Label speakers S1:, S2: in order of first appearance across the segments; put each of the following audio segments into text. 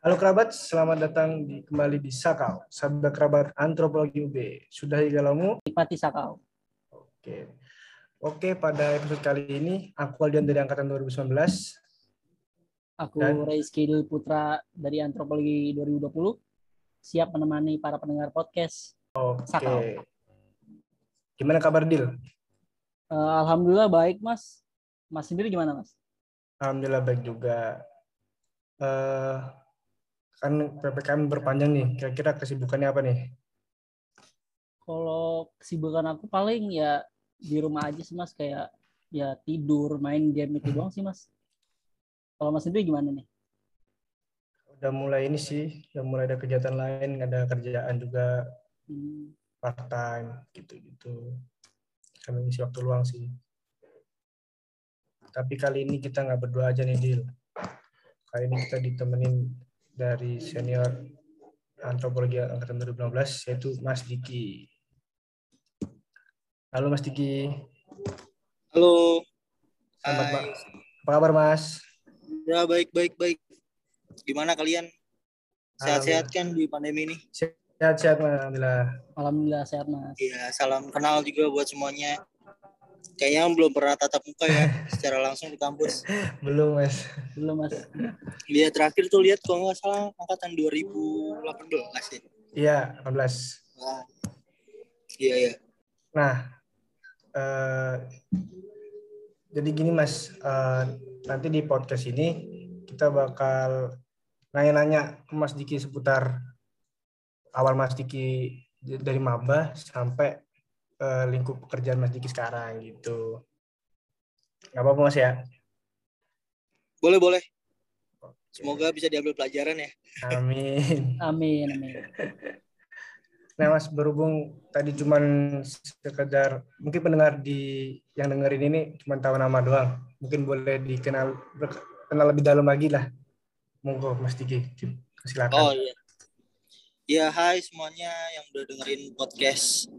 S1: Halo kerabat, selamat datang di, kembali di Sakau, sahabat kerabat antropologi UB. Sudah hingga
S2: Pati Sakau.
S1: Oke. Oke, pada episode kali ini aku Aldian dari angkatan 2019.
S2: Aku Dan... Rizky Putra dari antropologi 2020. Siap menemani para pendengar podcast.
S1: Oke. Sakau. Gimana kabar Dil?
S2: Uh, Alhamdulillah baik, Mas. Mas sendiri gimana, Mas?
S1: Alhamdulillah baik juga. Uh, kan PPKM berpanjang nih. Kira-kira kesibukannya apa nih?
S2: Kalau kesibukan aku paling ya di rumah aja sih Mas kayak ya tidur, main game itu doang sih Mas. Kalau Mas sendiri gimana nih?
S1: Udah mulai ini sih, udah mulai ada kegiatan lain, ada kerjaan juga hmm. part time gitu-gitu sambil ngisi waktu luang sih. Tapi kali ini kita nggak berdua aja nih, Dil. Kali ini kita ditemenin dari senior antropologi angkatan 2015, yaitu Mas Diki. Halo Mas Diki.
S3: Halo.
S1: Selamat Hai. Apa kabar Mas?
S3: Ya baik baik baik. Gimana kalian? Sehat-sehat kan di pandemi ini?
S1: Sehat-sehat Alhamdulillah.
S2: Alhamdulillah sehat Mas.
S3: Iya, salam kenal juga buat semuanya. Kayaknya belum pernah tatap muka ya secara langsung di kampus.
S1: Belum Mas.
S2: Belum Mas.
S3: Dia terakhir tuh lihat kalau nggak salah angkatan 2018 ya.
S1: Iya, 18.
S3: Nah, iya iya.
S1: Nah, uh, jadi gini Mas, uh, nanti di podcast ini kita bakal nanya-nanya ke Mas Diki seputar awal Mas Diki dari maba sampai uh, lingkup pekerjaan Mas Diki sekarang gitu. Gak apa-apa Mas ya?
S3: Boleh, boleh. Semoga bisa diambil pelajaran ya.
S1: Amin.
S2: amin, amin.
S1: Nah Mas, berhubung tadi cuman sekedar, mungkin pendengar di yang dengerin ini cuma tahu nama doang. Mungkin boleh dikenal kenal lebih dalam lagi lah. Monggo Mas Diki, silakan.
S3: Oh iya. Ya, hai semuanya yang udah dengerin podcast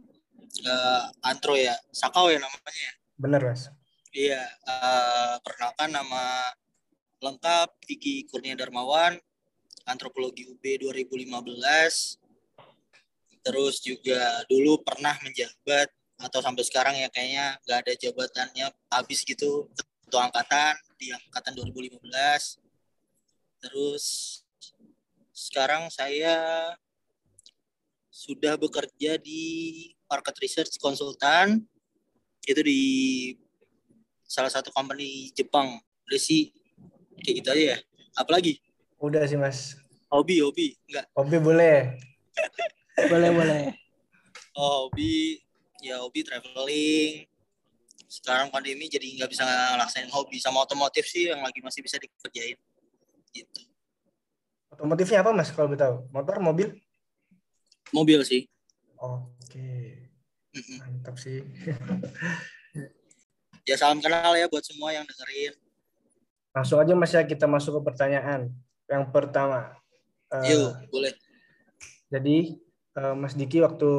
S3: uh, Antro ya. Sakau ya namanya ya?
S1: Bener, Mas.
S3: Iya, uh, perkenalkan nama lengkap Diki Kurnia Darmawan, Antropologi UB 2015. Terus juga dulu pernah menjabat atau sampai sekarang ya kayaknya nggak ada jabatannya habis gitu ketua angkatan di angkatan 2015. Terus sekarang saya sudah bekerja di market research konsultan itu di salah satu company Jepang. Udah sih kayak gitu aja ya. Apalagi?
S1: Udah sih mas.
S3: Hobi hobi enggak.
S1: Hobi boleh.
S2: Boleh boleh.
S3: Oh hobi ya hobi traveling. Sekarang pandemi jadi nggak bisa ngelaksanain hobi sama otomotif sih yang lagi masih bisa dikerjain. Gitu.
S1: Otomotifnya apa mas kalau tahu? Motor mobil?
S3: Mobil sih.
S1: Oke. Mantap sih.
S3: ya salam kenal ya buat semua yang dengerin.
S1: Langsung aja Mas ya kita masuk ke pertanyaan. Yang pertama.
S3: Uh, Yuk, boleh.
S1: Jadi uh, Mas Diki waktu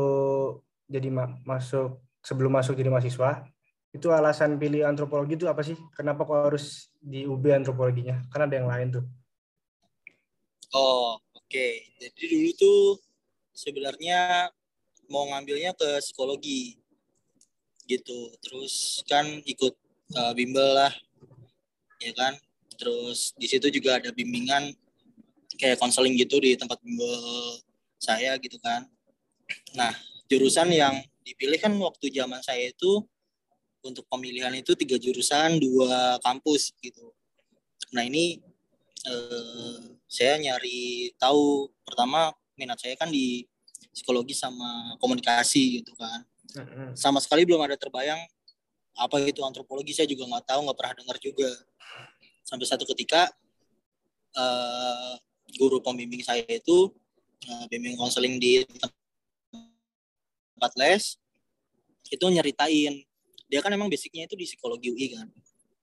S1: jadi ma masuk sebelum masuk jadi mahasiswa itu alasan pilih antropologi itu apa sih? Kenapa kok harus di UB antropologinya? Karena ada yang lain tuh.
S3: Oh, oke. Okay. Jadi dulu tuh sebenarnya mau ngambilnya ke psikologi. Gitu. Terus kan ikut uh, bimbel lah. Ya kan? Terus di situ juga ada bimbingan kayak konseling gitu di tempat bimbel saya gitu kan. Nah jurusan yang dipilih kan waktu zaman saya itu untuk pemilihan itu tiga jurusan dua kampus gitu. Nah ini eh, saya nyari tahu. Pertama minat saya kan di psikologi sama komunikasi gitu kan. Sama sekali belum ada terbayang apa itu antropologi saya juga nggak tahu nggak pernah dengar juga. Sampai satu ketika uh, guru pembimbing saya itu uh, bimbing konseling di tempat les itu nyeritain. Dia kan emang basicnya itu di psikologi UI kan.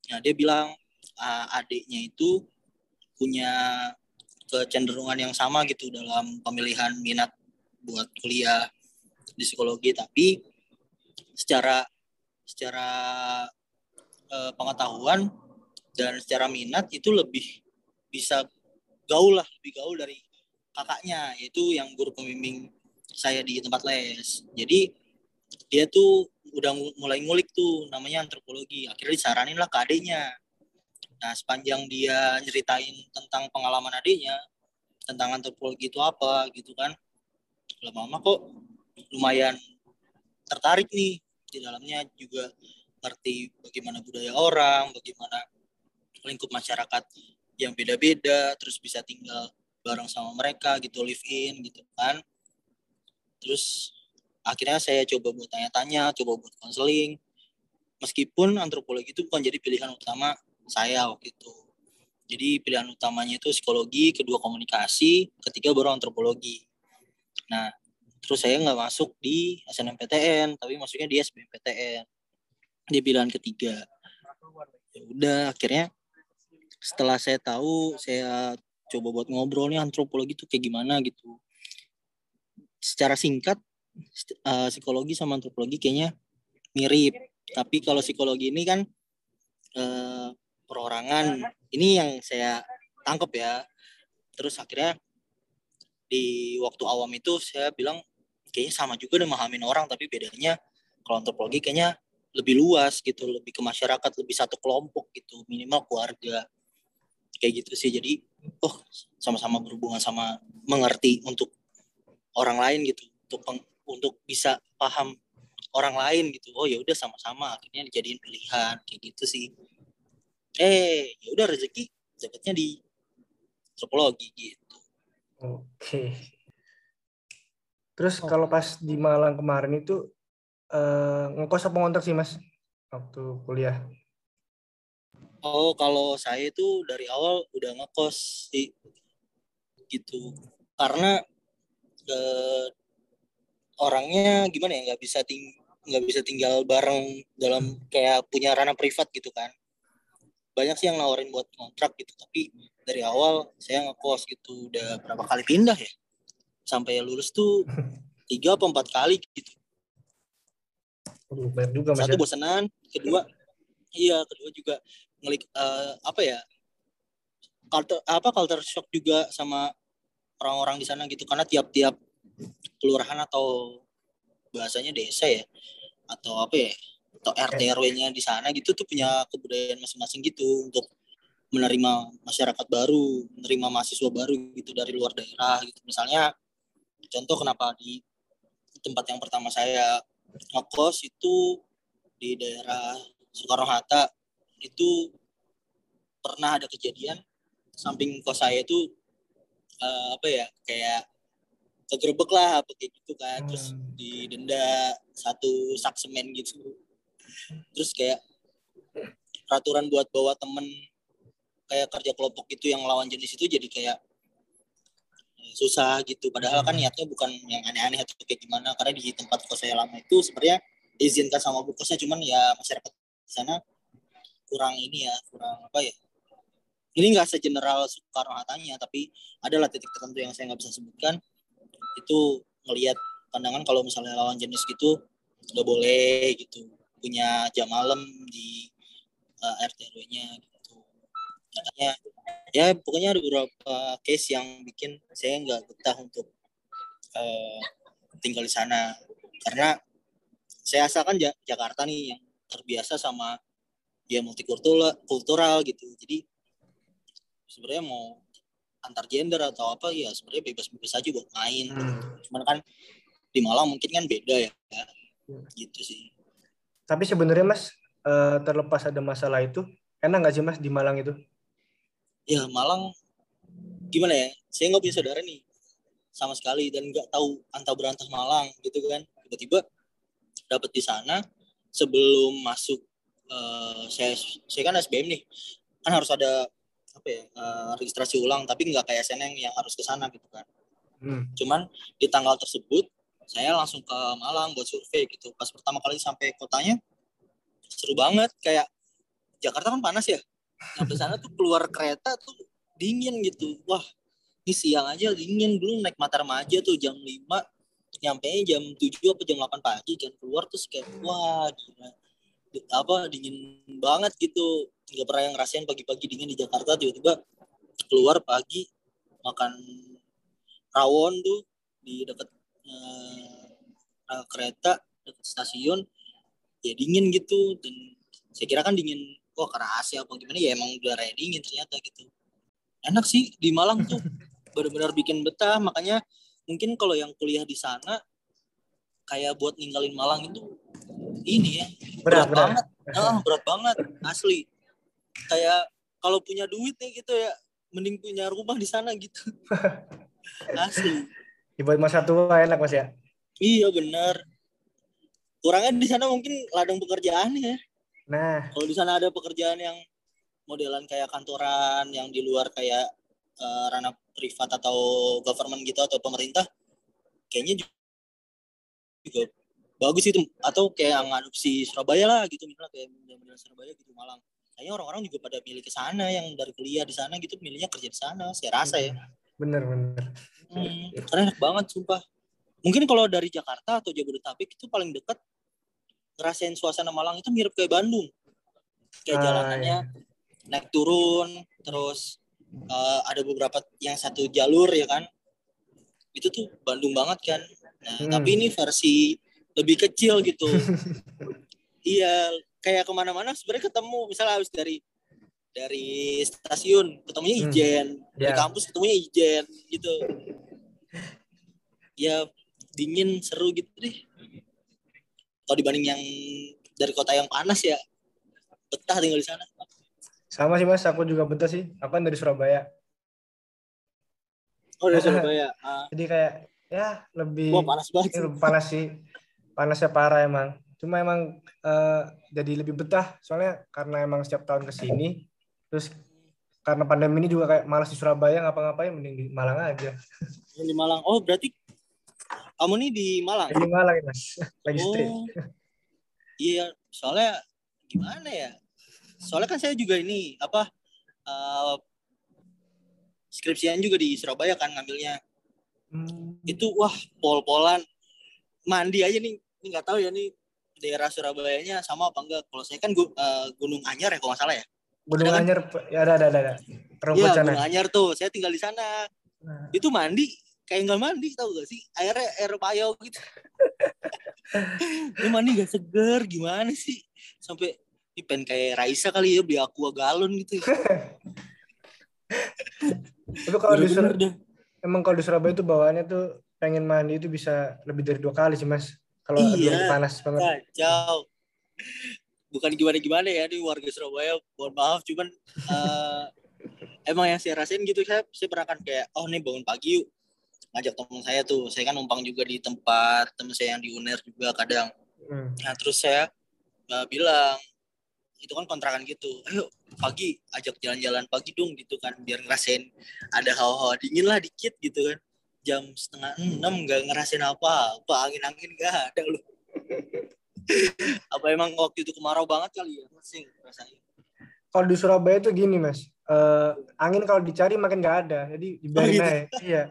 S3: Nah dia bilang uh, adiknya itu punya kecenderungan yang sama gitu dalam pemilihan minat buat kuliah di psikologi tapi secara secara uh, pengetahuan dan secara minat itu lebih bisa gaul lah lebih gaul dari kakaknya yaitu yang guru pembimbing saya di tempat les. Jadi dia tuh udah mulai ngulik tuh namanya antropologi. Akhirnya disaranin lah ke adiknya. Nah sepanjang dia nyeritain tentang pengalaman adiknya tentang antropologi itu apa gitu kan lama-lama kok lumayan tertarik nih. Di dalamnya juga ngerti bagaimana budaya orang bagaimana lingkup masyarakat yang beda-beda terus bisa tinggal bareng sama mereka gitu live in gitu kan. Terus akhirnya saya coba buat tanya-tanya coba buat konseling meskipun antropologi itu bukan jadi pilihan utama saya waktu itu. Jadi pilihan utamanya itu psikologi kedua komunikasi ketiga baru antropologi nah terus saya nggak masuk di SNMPTN tapi masuknya di SBMPTN di pilihan ketiga. Ya udah akhirnya setelah saya tahu saya coba buat ngobrol nih antropologi itu kayak gimana gitu. Secara singkat uh, psikologi sama antropologi kayaknya mirip. Tapi kalau psikologi ini kan uh, perorangan. Ini yang saya tangkap ya. Terus akhirnya di waktu awam itu saya bilang kayaknya sama juga udah memahamin orang tapi bedanya kalau antropologi kayaknya lebih luas gitu lebih ke masyarakat lebih satu kelompok gitu minimal keluarga. Kayak gitu sih jadi oh sama-sama berhubungan sama mengerti untuk orang lain gitu untuk peng, untuk bisa paham orang lain gitu. Oh ya udah sama-sama akhirnya dijadiin pilihan kayak gitu sih. Eh ya udah rezeki dapatnya di antropologi gitu
S1: oke terus kalau pas di Malang kemarin itu eh, ngekos apa ngontrak sih mas waktu kuliah
S3: Oh, kalau saya itu dari awal udah ngekos sih gitu. Karena eh, orangnya gimana ya nggak bisa ting nggak bisa tinggal bareng dalam kayak punya ranah privat gitu kan. Banyak sih yang nawarin buat kontrak gitu, tapi dari awal saya ngekos gitu. Udah berapa kali pindah ya? Sampai lulus tuh tiga atau empat kali gitu.
S1: juga,
S3: Satu ya. bosanan, kedua iya kedua juga ngelik uh, apa ya culture apa culture shock juga sama orang-orang di sana gitu karena tiap-tiap kelurahan atau bahasanya desa ya atau apa ya atau RT RW-nya di sana gitu tuh punya kebudayaan masing-masing gitu untuk menerima masyarakat baru, menerima mahasiswa baru gitu dari luar daerah gitu. Misalnya contoh kenapa di tempat yang pertama saya ngekos itu di daerah Soekarno Hatta itu pernah ada kejadian samping kos saya itu uh, apa ya kayak kegerebek lah apa kayak gitu kan terus hmm. didenda satu sak semen gitu terus kayak peraturan buat bawa temen kayak kerja kelompok itu yang lawan jenis itu jadi kayak eh, susah gitu. Padahal kan hmm. niatnya bukan yang aneh-aneh atau kayak gimana. Karena di tempat kos saya lama itu sebenarnya izinkan sama bukosnya cuman ya masyarakat di sana kurang ini ya kurang apa ya. Ini nggak segeneral Soekarno Hattanya tapi adalah titik tertentu yang saya nggak bisa sebutkan. Itu ngelihat pandangan kalau misalnya lawan jenis gitu nggak boleh gitu. Punya jam malam di uh, eh, RT RW-nya katanya ya pokoknya ada beberapa case yang bikin saya nggak betah untuk uh, tinggal di sana. Karena saya asalkan Jakarta nih yang terbiasa sama ya multikultural kultural gitu. Jadi sebenarnya mau antar gender atau apa ya sebenarnya bebas-bebas aja buat main. Hmm. cuman kan di Malang mungkin kan beda ya hmm. gitu sih.
S1: Tapi sebenarnya mas uh, terlepas ada masalah itu enak nggak sih mas di Malang itu
S3: ya Malang gimana ya? Saya nggak punya saudara nih sama sekali dan nggak tahu antah berantah Malang gitu kan. Tiba-tiba dapat di sana sebelum masuk uh, saya saya kan SBM nih. Kan harus ada apa ya uh, registrasi ulang tapi nggak kayak SNM yang harus ke sana gitu kan. Hmm. cuman di tanggal tersebut saya langsung ke Malang buat survei gitu. Pas pertama kali sampai kotanya seru banget. Kayak Jakarta kan panas ya sampai sana tuh keluar kereta tuh dingin gitu. Wah ini siang aja dingin. Dulu naik Mata Remaja tuh jam 5 nyampe jam 7 apa jam 8 pagi kan. Keluar terus kayak wah gila. Apa dingin banget gitu. Nggak pernah yang ngerasain pagi-pagi dingin di Jakarta. Tiba-tiba keluar pagi makan rawon tuh di dekat eh, kereta dekat stasiun. Ya dingin gitu. Dan saya kira kan dingin wah karena AC apa gimana ya emang udaranya dingin ternyata gitu. Enak sih di Malang tuh benar-benar bikin betah makanya mungkin kalau yang kuliah di sana kayak buat ninggalin Malang itu ini ya
S1: Berat, berat.
S3: banget. Ah, berat banget asli. Kayak kalau punya duit nih gitu ya mending punya rumah di sana gitu. Asli.
S1: Ya, buat masa tua enak mas ya.
S3: iya benar kurangnya di sana mungkin ladang pekerjaan ya
S1: Nah,
S3: kalau di sana ada pekerjaan yang modelan kayak kantoran yang di luar kayak eh, ranah privat atau government gitu atau pemerintah kayaknya ju- juga bagus itu atau kayak ngadopsi Surabaya lah gitu misalnya kayak model Surabaya gitu Malang kayaknya orang-orang juga pada milih ke sana yang dari kuliah di sana gitu milihnya kerja di sana saya rasa ya
S1: bener bener.
S3: Hmm, karena enak banget sumpah. Mungkin kalau dari Jakarta atau Jabodetabek itu paling dekat ngerasain suasana Malang itu mirip kayak Bandung. Kayak
S1: Ah,
S3: jalanannya naik turun, terus eh, ada beberapa yang satu jalur ya kan. Itu tuh Bandung banget kan. Nah,
S1: Hmm.
S3: tapi ini versi lebih kecil gitu. iya, kayak ke mana-mana sebenarnya ketemu. Misalnya habis dari dari stasiun ketemunya
S1: Hmm.
S3: Ijen, di
S1: Ya.
S3: kampus ketemunya Ijen gitu. Ya dingin seru gitu deh. Kalau dibanding yang dari kota yang panas ya betah tinggal di sana.
S1: Sama sih mas, aku juga betah sih. Aku kan dari Surabaya.
S3: Oh dari Surabaya. Ah,
S1: Jadi kayak ya lebih
S3: wah panas banget. sih.
S1: lebih panas sih. Panasnya parah emang. Cuma emang eh, jadi lebih betah. Soalnya karena emang setiap tahun ke sini. Terus karena pandemi ini juga kayak malas di Surabaya ngapa-ngapain mending di Malang aja.
S3: Di Malang. Oh berarti kamu nih di Malang.
S1: Di Malang ya, mas. Lagi stay.
S3: Oh, iya, soalnya gimana ya? Soalnya kan saya juga ini apa eh, skripsian juga di Surabaya kan ngambilnya.
S1: Hmm.
S3: Itu wah pol-polan mandi aja nih. Ini nggak tahu ya nih daerah Surabayanya sama apa enggak. Kalau saya kan eh, Gunung Anyar ya kalau nggak salah ya.
S1: Gunung
S3: Ada kan?
S1: Anyar, ya ada, ada, ada. ada. Rumput
S3: Iya,
S1: sana.
S3: Gunung Anyar tuh. Saya tinggal di sana.
S1: Nah,
S3: Itu mandi kayak nggak mandi tau gak sih? Airnya air payau gitu. Lu mandi gak seger gimana sih? Sampai ini pengen kayak Raisa kali ya beli aqua galon gitu.
S1: Tapi kalau di
S3: Bener-bener
S1: Sur-
S3: dah.
S1: emang kalau di Surabaya itu bawaannya tuh pengen mandi itu bisa lebih dari dua kali sih mas. Kalau
S3: Iya.
S1: panas banget.
S3: Kacau. Bukan gimana-gimana ya nih warga Surabaya, mohon maaf cuman eh, emang yang saya rasain gitu saya saya pernah kan kayak oh nih bangun pagi yuk ngajak teman saya tuh saya kan numpang juga di tempat teman saya yang di UNER juga kadang
S1: Hmm.
S3: Nah terus saya uh, bilang itu kan kontrakan gitu, ayo pagi ajak jalan-jalan pagi dong gitu kan biar ngerasain ada hawa-hawa dingin lah dikit gitu kan jam setengah enam nggak ngerasain apa apa angin-angin nggak ada loh apa emang waktu itu kemarau banget kali ya masih ngerasain
S1: Kalau di Surabaya itu gini mas, Eh, angin kalau dicari makin nggak ada, jadi dibiarin
S3: gitu?
S1: aja. Iya.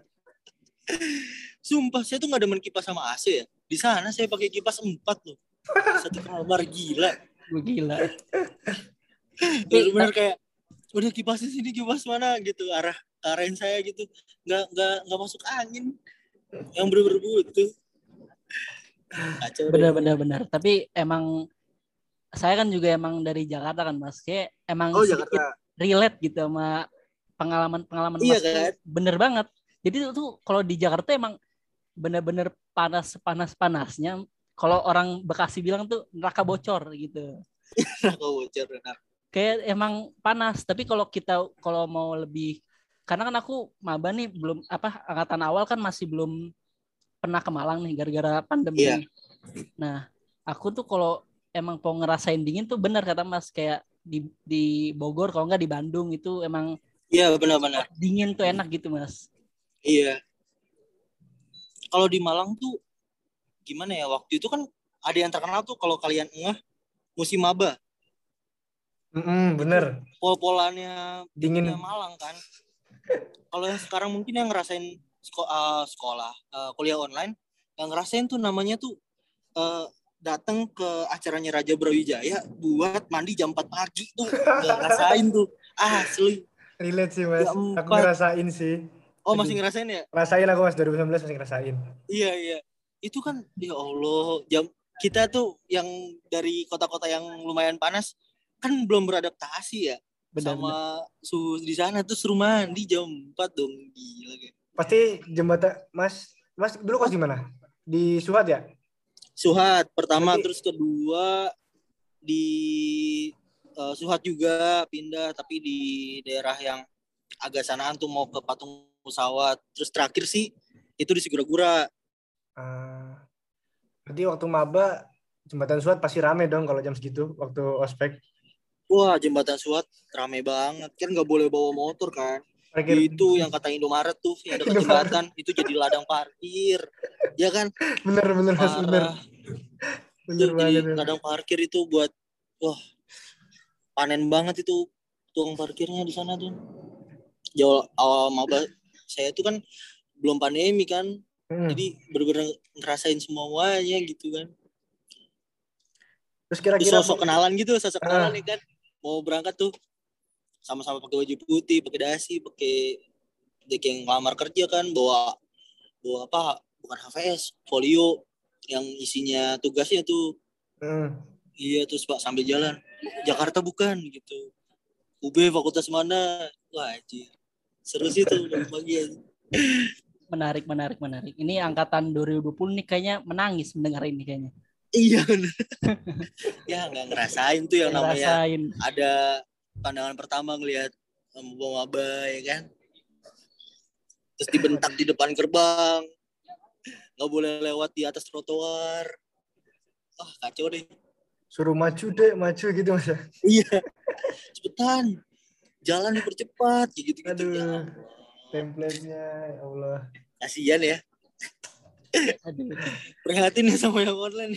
S3: Sumpah saya tuh nggak demen kipas sama AC ya di sana saya pakai kipas empat loh satu kamar gila
S2: Gue gila.
S3: bener-bener kayak udah kipas di sini kipas mana gitu arah arahin saya gitu nggak nggak nggak masuk angin yang bener-bener butuh.
S2: Benar benar benar. Tapi emang saya kan juga emang dari Jakarta kan Mas. Kayak emang
S3: oh
S2: sedikit
S3: Jakarta
S2: relate gitu sama pengalaman-pengalaman
S3: Iya
S2: Mas
S3: kan?
S2: bener banget. Jadi tuh kalau di Jakarta emang bener-bener panas panas panasnya. Kalau orang Bekasi bilang tuh neraka bocor gitu.
S3: kau bocor benar
S2: Kayak emang panas. Tapi kalau kita kalau mau lebih karena kan aku maba nih belum apa angkatan awal kan masih belum pernah ke Malang nih gara-gara pandemi.
S3: Iya.
S2: Nah, aku tuh kalau emang mau ngerasain dingin tuh bener kata Mas kayak di di Bogor kalau nggak di Bandung itu emang
S3: iya benar-benar
S2: dingin tuh enak gitu Mas.
S3: Iya kalau di Malang tuh gimana ya waktu itu kan ada yang terkenal tuh kalau kalian ngeh musim maba
S1: Mm-mm, bener.
S3: pol-polannya
S1: Dingin.
S3: Malang kan. Kalau yang sekarang mungkin yang ngerasain seko- eh, sekolah, eh, kuliah online, yang ngerasain tuh namanya tuh eh, datang ke acaranya Raja Brawijaya buat mandi jam 4 pagi tuh. Gak ngerasain tuh. Asli.
S1: Relate sih mas. Aku ngerasain sih.
S3: Oh masih ngerasain ya?
S1: Rasain aku mas 2019 masih ngerasain.
S3: Iya iya. Itu kan ya Allah jam kita tuh yang dari kota-kota yang lumayan panas kan belum beradaptasi ya
S2: Benar,
S3: sama suhu di sana terus rumah mandi jam 4 dong gila kan.
S1: Pasti jembatan Mas Mas dulu kos di mana? Di Suhat ya?
S3: Suhat pertama
S1: Berarti-
S3: terus kedua di eh, Suhat juga pindah tapi di daerah yang agak sanaan tuh mau ke patung pesawat. Terus terakhir sih itu di Sigura-gura
S1: Ah, berarti waktu maba jembatan Suhat pasti rame dong kalau jam segitu waktu ospek.
S3: wah jembatan Suhat rame banget. Kan nggak boleh bawa motor kan?
S1: Parkir
S3: itu yang kata Indomaret tuh yang dekat
S1: Indomaret.
S3: jembatan itu jadi ladang parkir. Ya kan?
S1: Bener bener mas bener bener banget.
S3: ladang parkir itu buat wah panen banget itu tukang parkirnya di sana tuh. Jauh awal maba saya tuh kan belum pandemi kan
S1: Hmm.
S3: jadi bener-bener ngerasain semuanya gitu kan.
S1: Terus kira-kira
S3: sosok kenalan gitu sosok kenalan
S1: Ah.
S3: nih kan. Mau berangkat tuh sama-sama pakai baju putih pakai dasi pakai dek yang ngelamar kerja kan bawa bawa apa bukan HVS folio yang isinya tugasnya tuh.
S1: Hmm.
S3: iya terus pak sambil jalan. Jakarta bukan gitu. UB fakultas mana? Wah anjir seru sih tuh bagian
S2: menarik, menarik, menarik. Ini angkatan 2020 nih kayaknya menangis mendengar ini kayaknya.
S3: iya ya nggak ngerasain tuh yang namanya
S2: Ngerasain.
S3: ada pandangan pertama ngelihat um, maba ya kan terus dibentak di depan gerbang nggak boleh lewat di atas trotoar wah kacau deh
S1: Suruh maju deh, maju gitu mas. ya?
S3: iya cepetan jalan dipercepat gitu gitu
S1: Aduh, template-nya ya Allah.
S3: kasihan ya
S2: Aduh.
S3: prihatin ya sama yang online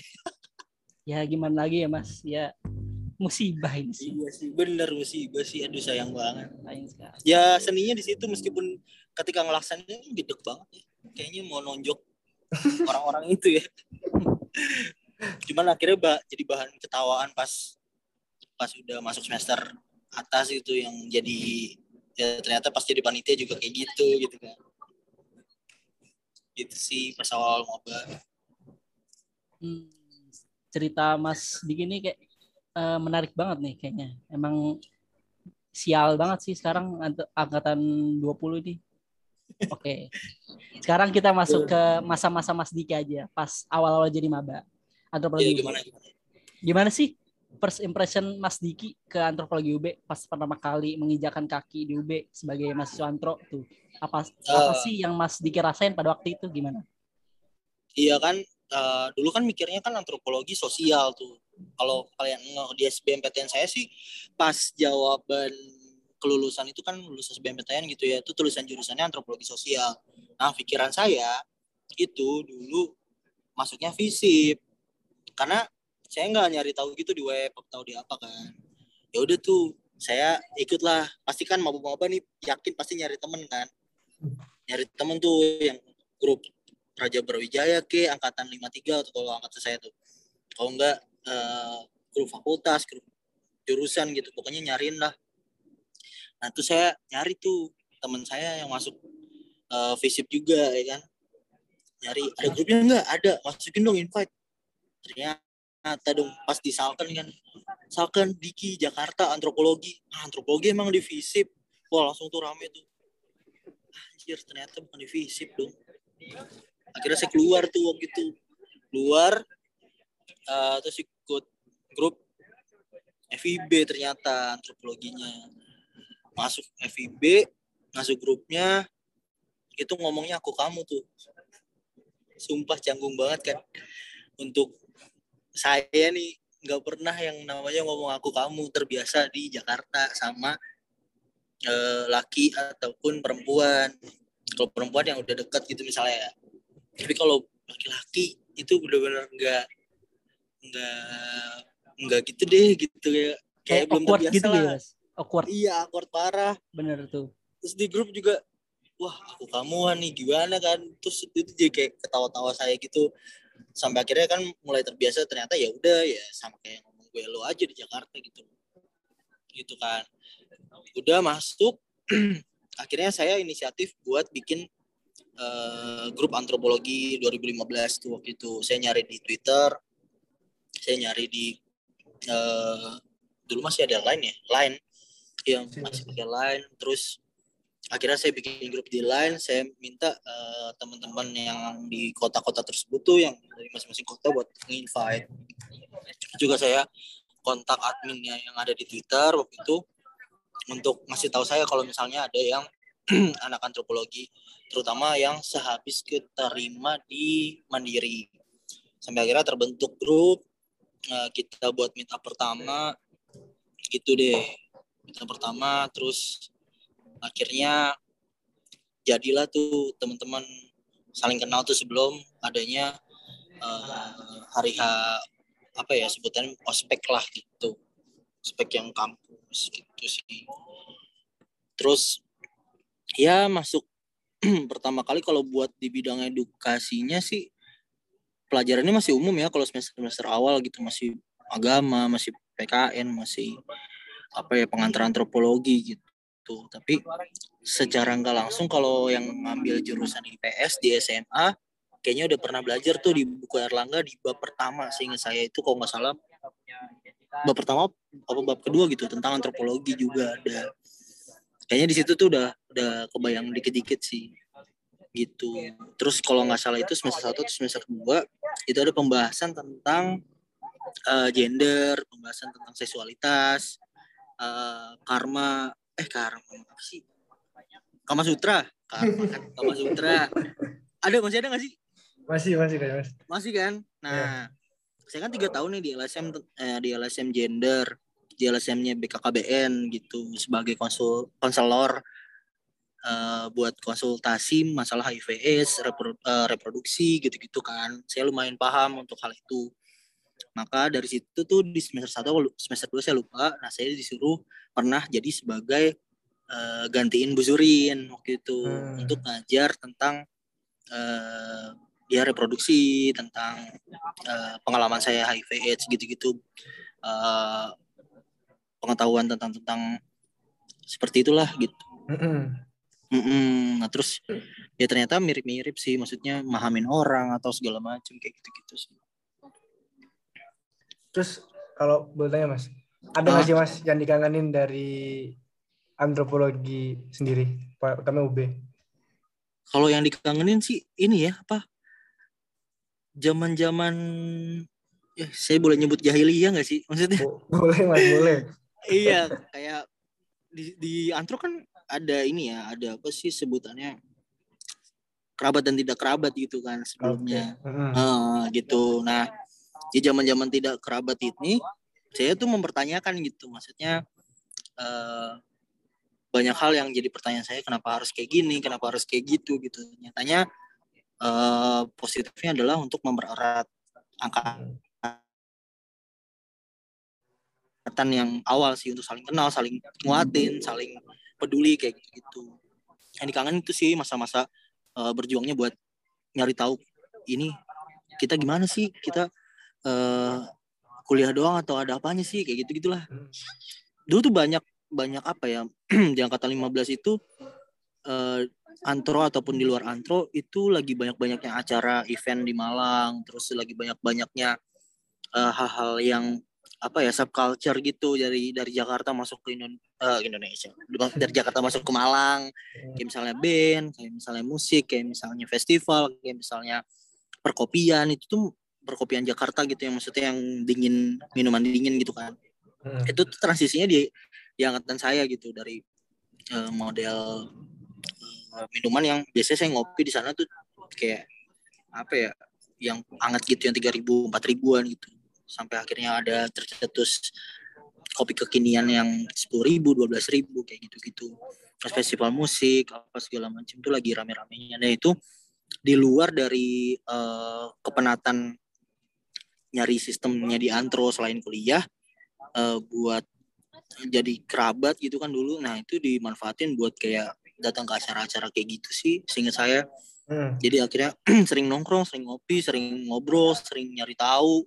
S2: Ya gimana lagi ya Mas? Ya musibah ini sih.
S3: iya sih bener musibah sih aduh sayang banget
S2: Sayang sekali.
S3: ya seninya di situ meskipun ketika ngelaksanain gede banget ya kayaknya mau nonjok orang-orang itu ya cuman akhirnya ba jadi bahan ketawaan pas pas udah masuk semester atas itu yang jadi ya ternyata pas jadi panitia juga kayak gitu gitu kan gitu sih pas awal maba
S2: Hmm, cerita Mas Diki ini kayak eh, menarik banget nih kayaknya. Emang sial banget sih sekarang ang- angkatan 20 ini. Oke. Sekarang kita masuk ke masa-masa Mas Diki aja pas awal-awal jadi maba. Antropologi.
S3: ya gimana Gimana
S2: sih first impression Mas Diki ke antropologi UB pas pertama kali menginjakan kaki di UB sebagai mahasiswa antro tuh? Apa apa
S3: Eh.
S2: sih yang Mas Diki rasain pada waktu itu gimana?
S3: iya kan eh, dulu kan mikirnya kan antropologi sosial tuh kalau kalian di SBMPTN saya sih pas jawaban kelulusan itu kan lulus SBMPTN gitu ya itu tulisan jurusannya antropologi sosial nah pikiran saya itu dulu masuknya FISIP karena saya nggak nyari tahu gitu di web atau di apa kan. Ya udah tuh saya ikutlah. Pasti kan maba-maba nih yakin pasti nyari temen kan. Nyari temen tuh yang grup Raja Brawijaya ke angkatan 53 atau kalau angkatan saya tuh. Kalau enggak eh, grup fakultas grup jurusan gitu pokoknya nyariin lah. Nah tuh saya nyari tuh teman saya yang masuk eh, FISIP juga ya kan. Nyari ada grupnya enggak ada masukin dong invite. Ternyata dong pas di Salken kan. Salken Diki Jakarta antropologi. Ah, antropologi emang di wah langsung tuh rame tuh. Anjir ternyata bukan di FISIP dong akhirnya saya keluar tuh waktu itu. Keluar eh, terus ikut grup FIB ternyata antropologinya. Masuk FIB masuk grupnya itu ngomongnya aku kamu tuh. Sumpah canggung banget kan. Untuk saya nih nggak pernah yang namanya ngomong aku kamu terbiasa di Jakarta sama eh, laki ataupun perempuan kalau perempuan yang udah dekat gitu misalnya ya. tapi kalau laki-laki itu benar-benar nggak nggak nggak gitu deh gitu ya kayak
S2: Kayak
S3: belum terbiasa
S2: gitu ya,
S3: lah.
S2: Mas. Awkward
S3: iya awkward parah
S2: bener tuh.
S3: terus di grup juga wah aku kamuan nih gimana kan terus itu jadi kayak ketawa-tawa saya gitu sampai akhirnya kan mulai terbiasa ternyata ya udah ya sama kayak ngomong gue lo aja di Jakarta gitu. Gitu kan. Udah masuk akhirnya saya inisiatif buat bikin uh, grup antropologi 2015 tuh waktu itu. Saya nyari di Twitter saya nyari di uh, dulu masih ada line ya? Line. Yang masih pakai line. Terus akhirnya saya bikin grup di line saya minta uh, teman-teman yang di kota-kota tersebut tuh yang dari masing-masing kota buat invite juga saya kontak adminnya yang ada di Twitter waktu itu untuk ngasih tahu saya kalau misalnya ada yang anak antropologi terutama yang sehabis keterima di Mandiri. Sampai akhirnya terbentuk grup uh, kita buat up pertama gitu deh. Up pertama terus akhirnya jadilah tuh teman-teman saling kenal tuh sebelum adanya uh, hari H apa ya sebutan ospek lah gitu. Ospek yang kampus gitu sih. Terus ya masuk pertama kali kalau buat di bidang edukasinya sih pelajarannya masih umum ya kalau semester semester awal gitu. Masih agama masih PKN masih apa ya pengantar antropologi gitu tapi secara nggak langsung kalau yang ngambil jurusan IPS di SMA kayaknya udah pernah belajar tuh di buku Erlangga di bab pertama sehingga saya itu kalau nggak salah. Bab pertama apa bab kedua gitu tentang antropologi juga ada. Kayaknya di situ tuh udah udah kebayang dikit-dikit sih gitu. Terus kalau nggak salah itu semester satu atau semester dua itu ada pembahasan tentang uh, gender pembahasan tentang seksualitas uh, karma eh karma apa sih Kama Sutra Karma, Kama Sutra ada masih ada nggak sih
S1: masih, masih kan, Mas.
S3: Masih kan? Nah, yeah. saya kan tiga tahun nih di LSM eh, di LSM gender, di LSM-nya BKKBN gitu sebagai konsul konselor uh, buat konsultasi masalah HIV/AIDS, repro, uh, reproduksi gitu-gitu kan. Saya lumayan paham untuk hal itu. Maka dari situ tuh di semester satu semester dua saya lupa. Nah, saya disuruh pernah jadi sebagai uh, gantiin Bu Zurin waktu itu hmm. untuk ngajar tentang uh, ya reproduksi tentang uh, pengalaman saya HIV AIDS gitu-gitu uh, pengetahuan tentang tentang seperti itulah gitu. Mm -hmm. Mm -hmm. Nah terus ya ternyata mirip-mirip sih, maksudnya mahamin orang atau segala macam kayak gitu-gitu sih.
S1: Terus kalau boleh tanya mas, ada nggak ah. sih mas yang dikangenin dari antropologi sendiri, utama UB?
S3: Kalau yang dikangenin sih ini ya apa zaman-zaman ya saya boleh nyebut jahiliyah nggak sih maksudnya?
S1: Boleh mas, boleh.
S3: iya, kayak di, di antro kan ada ini ya, ada apa sih sebutannya kerabat dan tidak kerabat gitu kan sebelumnya, okay. uh, uh, gitu. Nah, di zaman-zaman tidak kerabat ini, saya tuh mempertanyakan gitu, maksudnya uh, banyak hal yang jadi pertanyaan saya kenapa harus kayak gini, kenapa harus kayak gitu gitu. Nyatanya uh, positifnya adalah untuk mempererat angkatan yang awal sih untuk saling kenal, saling nguatin, saling peduli kayak gitu. Yang dikangen itu sih masa-masa uh, berjuangnya buat nyari tahu ini kita gimana sih kita uh, kuliah doang atau ada apanya sih? Kayak gitu gitulah. Dulu tuh banyak banyak apa ya? Di angkatan 15 itu uh, antro ataupun di luar antro itu lagi banyak-banyaknya acara event di Malang, terus lagi banyak-banyaknya uh, hal-hal yang apa ya subculture gitu dari dari Jakarta masuk ke Indon uh, Indonesia. Dari Jakarta masuk ke Malang. Kayak misalnya band kayak misalnya musik kayak misalnya festival kayak misalnya perkopian itu tuh perkopian Jakarta gitu yang maksudnya yang dingin minuman dingin gitu kan. Hmm. itu tuh transisinya di di angkatan saya gitu dari uh, model Eh, minuman yang biasanya saya ngopi di sana tuh kayak apa ya yang hangat gitu yang tiga ribu empat ribuan gitu. Sampai akhirnya ada tercetus kopi kekinian yang sepuluh ribu dua belas ribu kayak gitu gitu festival musik apa segala macam itu lagi rame-ramenya. Nah itu di luar dari uh, kepenatan nyari sistemnya di antro selain kuliah uh, buat jadi kerabat gitu kan dulu. Nah itu dimanfaatin buat kayak datang ke acara-acara kayak gitu sih sehingga saya. Hmm. jadi akhirnya sering nongkrong sering ngopi sering ngobrol sering nyari tahu.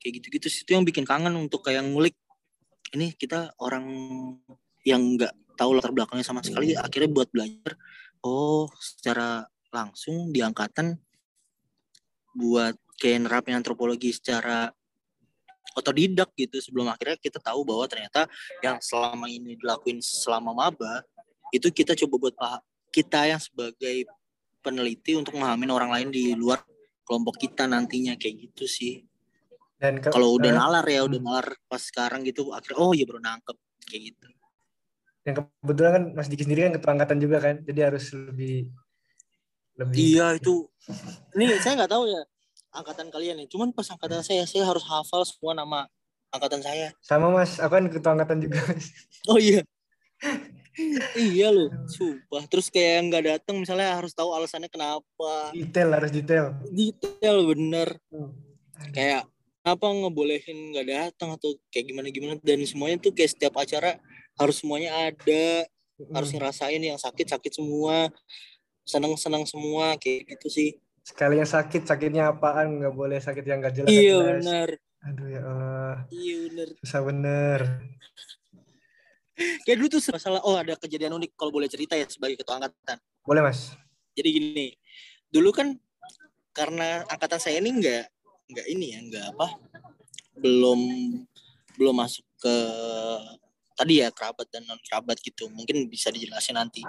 S3: Kayak gitu-gitu sih itu yang bikin kangen untuk kayak ngulik ini kita orang yang nggak tahu latar belakangnya sama sekali akhirnya buat belajar. Oh secara langsung di angkatan buat kayak nerapin antropologi secara otodidak gitu sebelum akhirnya kita tahu bahwa ternyata yang selama ini dilakuin selama maba itu kita coba buat paham kita yang sebagai peneliti untuk memahami orang lain di luar kelompok kita nantinya kayak gitu sih. Dan kalau udah uh, nalar ya udah hmm. nalar pas sekarang gitu akhirnya oh ya baru nangkep kayak gitu.
S1: Yang kebetulan kan Mas Diki sendiri kan ketua angkatan juga kan jadi harus lebih
S3: lebih iya itu. Ini saya nggak tahu ya angkatan kalian nih. Cuman pas angkatan saya saya harus hafal semua nama angkatan saya.
S1: Sama Mas. Aku kan ketua angkatan juga
S3: oh iya. Iya loh sumpah. Terus kayak nggak datang misalnya harus tahu alasannya kenapa.
S1: Detail harus detail.
S3: Detail bener. Hmm. kayak apa ngebolehin nggak datang atau kayak gimana gimana dan semuanya tuh kayak setiap acara harus semuanya ada. Hmm. harus ngerasain yang sakit sakit semua. Senang senang semua. Kayak gitu sih
S1: sekali yang sakit sakitnya apaan? Nggak boleh sakit yang nggak jelas
S3: iya benar.
S1: Aduh ya Allah.
S3: Iya benar.
S1: Susah bener
S3: kayak dulu tuh masalah oh ada kejadian unik. Kalau boleh cerita ya sebagai ketua angkatan.
S1: Boleh mas.
S3: Jadi gini dulu kan karena angkatan saya ini nggak nggak ini ya nggak apa belum belum masuk ke tadi ya kerabat dan non kerabat gitu. Mungkin bisa dijelasin nanti.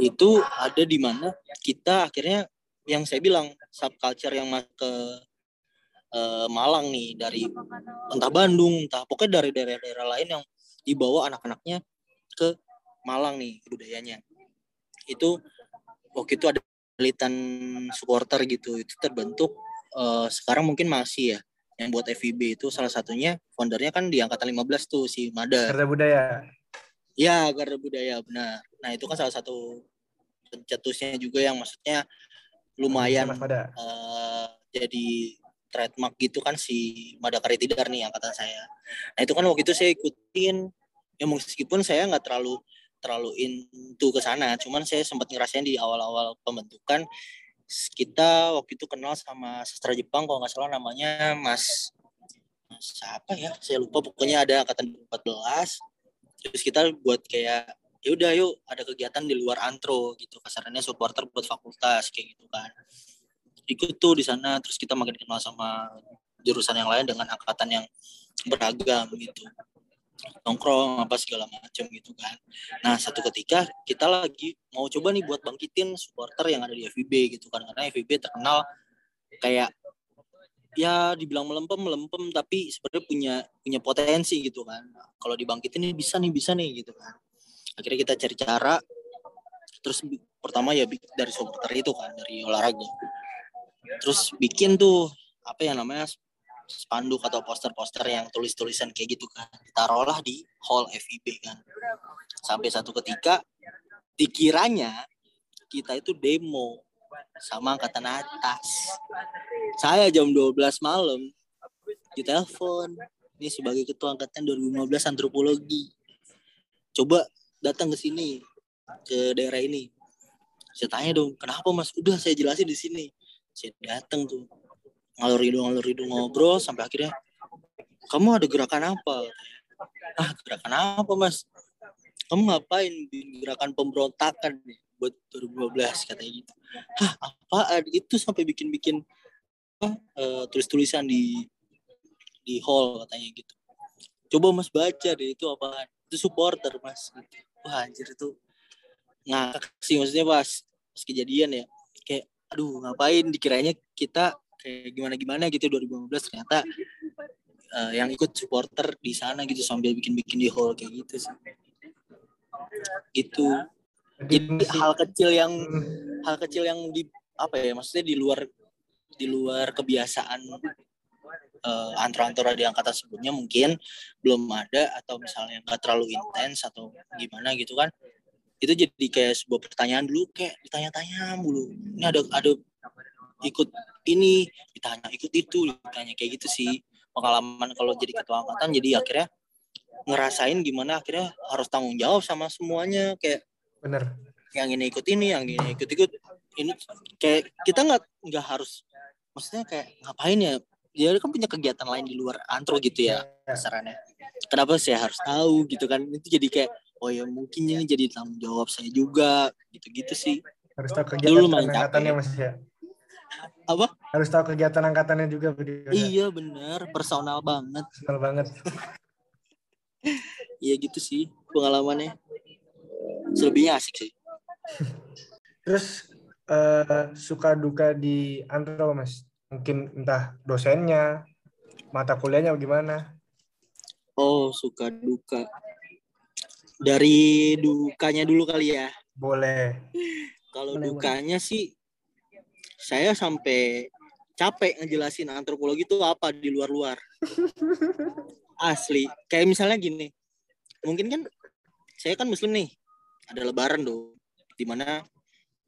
S3: Itu ada di mana kita akhirnya yang saya bilang subculture yang masuk ke uh, Malang nih dari entah Bandung entah pokoknya dari daerah-daerah lain yang dibawa anak-anaknya ke Malang nih budayanya itu waktu itu ada pelitan supporter gitu itu terbentuk uh, sekarang mungkin masih ya yang buat FIB itu salah satunya foundernya kan di angkatan 15 tuh si Mada.
S1: Garda Budaya.
S3: Ya, Garda Budaya benar. Nah, itu kan salah satu pencetusnya juga yang maksudnya lumayan uh, jadi trademark gitu kan si Mada Karitidar nih angkatan saya. Nah, itu kan waktu itu saya ikutin. Ya meskipun saya nggak terlalu terlalu into ke sana, cuman saya sempat ngerasain di awal-awal pembentukan kita waktu itu kenal sama sastra Jepang kalau nggak salah namanya Mas Mas apa ya? Saya lupa pokoknya ada angkatan 14 terus kita buat kayak ya udah yuk ada kegiatan di luar antro gitu kasarannya supporter buat fakultas kayak gitu kan ikut tuh di sana terus kita makin kenal sama jurusan yang lain dengan angkatan yang beragam gitu nongkrong apa segala macam gitu kan. Nah satu ketika kita lagi mau coba nih buat bangkitin supporter yang ada di FIB gitu kan karena FIB terkenal kayak ya dibilang melempem melempem tapi sebenarnya punya punya potensi gitu kan. Kalau dibangkitin ini bisa nih bisa nih gitu kan. Akhirnya kita cari cara. Terus pertama ya dari supporter itu kan dari olahraga. Terus bikin tuh apa yang namanya spanduk atau poster-poster yang tulis-tulisan kayak gitu kan. Ditaruhlah di hall FIB kan. Sampai satu ketika dikiranya kita itu demo sama angkatan atas. Saya jam 12 malam ditelepon ini sebagai ketua angkatan 2015 antropologi coba datang ke sini ke daerah ini. Saya tanya dong kenapa mas? Udah saya jelasin di sini. Saya datang tuh ngalur hidung ngalur hidung ngobrol sampai akhirnya kamu ada gerakan apa? Ah gerakan apa mas? Kamu ngapain di gerakan pemberontakan nih buat 2012 katanya gitu. Hah apa itu sampai bikin bikin uh, eh, tulis tulisan di di hall katanya gitu. Coba mas baca deh itu apa itu supporter mas wah anjir itu ngakak sih maksudnya pas pas kejadian ya. Kayak aduh ngapain? Dikiranya kita kayak gimana gimana gitu 2015 ternyata uh, yang ikut supporter di sana gitu sambil bikin-bikin di hall kayak gitu sih. Gitu. Jadi hal kecil yang hmm. hal kecil yang di apa ya maksudnya di luar di luar kebiasaan uh, antara-antara di angkatan sebelumnya mungkin belum ada atau misalnya nggak terlalu intens atau gimana gitu kan. Itu jadi kayak sebuah pertanyaan dulu kayak ditanya-tanya dulu ini ada ada ikut ini ditanya ikut itu ditanya kayak gitu sih. Pengalaman kalau jadi ketua angkatan jadi akhirnya ngerasain gimana akhirnya harus tanggung jawab sama semuanya. Kayak
S1: bener.
S3: yang ini ikut ini yang ini ikut ikut ini kayak kita nggak nggak harus maksudnya kayak ngapain ya dia kan punya kegiatan lain di luar antro gitu ya sarannya kenapa saya harus tahu gitu kan itu jadi kayak oh ya mungkin ini jadi tanggung jawab saya juga gitu-gitu sih
S1: Harus tahu
S3: Dulu
S1: kegiatan
S3: lumayan
S1: angkatannya. Mas ya.
S3: apa
S1: Harus tahu kegiatan angkatannya juga video.
S3: iya bener personal banget
S1: Personal banget.
S3: iya gitu sih pengalamannya selebihnya asik sih
S1: Terus eh, suka duka di antro Mas? Mungkin entah dosennya, mata kuliahnya gimana?
S3: oh suka duka dari dukanya dulu kali ya
S1: Boleh.
S3: Kalau
S2: Boleh,
S3: dukanya sih saya sampai capek ngejelasin antropologi itu apa di luar-luar. Asli. Kayak misalnya gini. Mungkin kan saya kan muslim nih. Ada lebaran dong. Di mana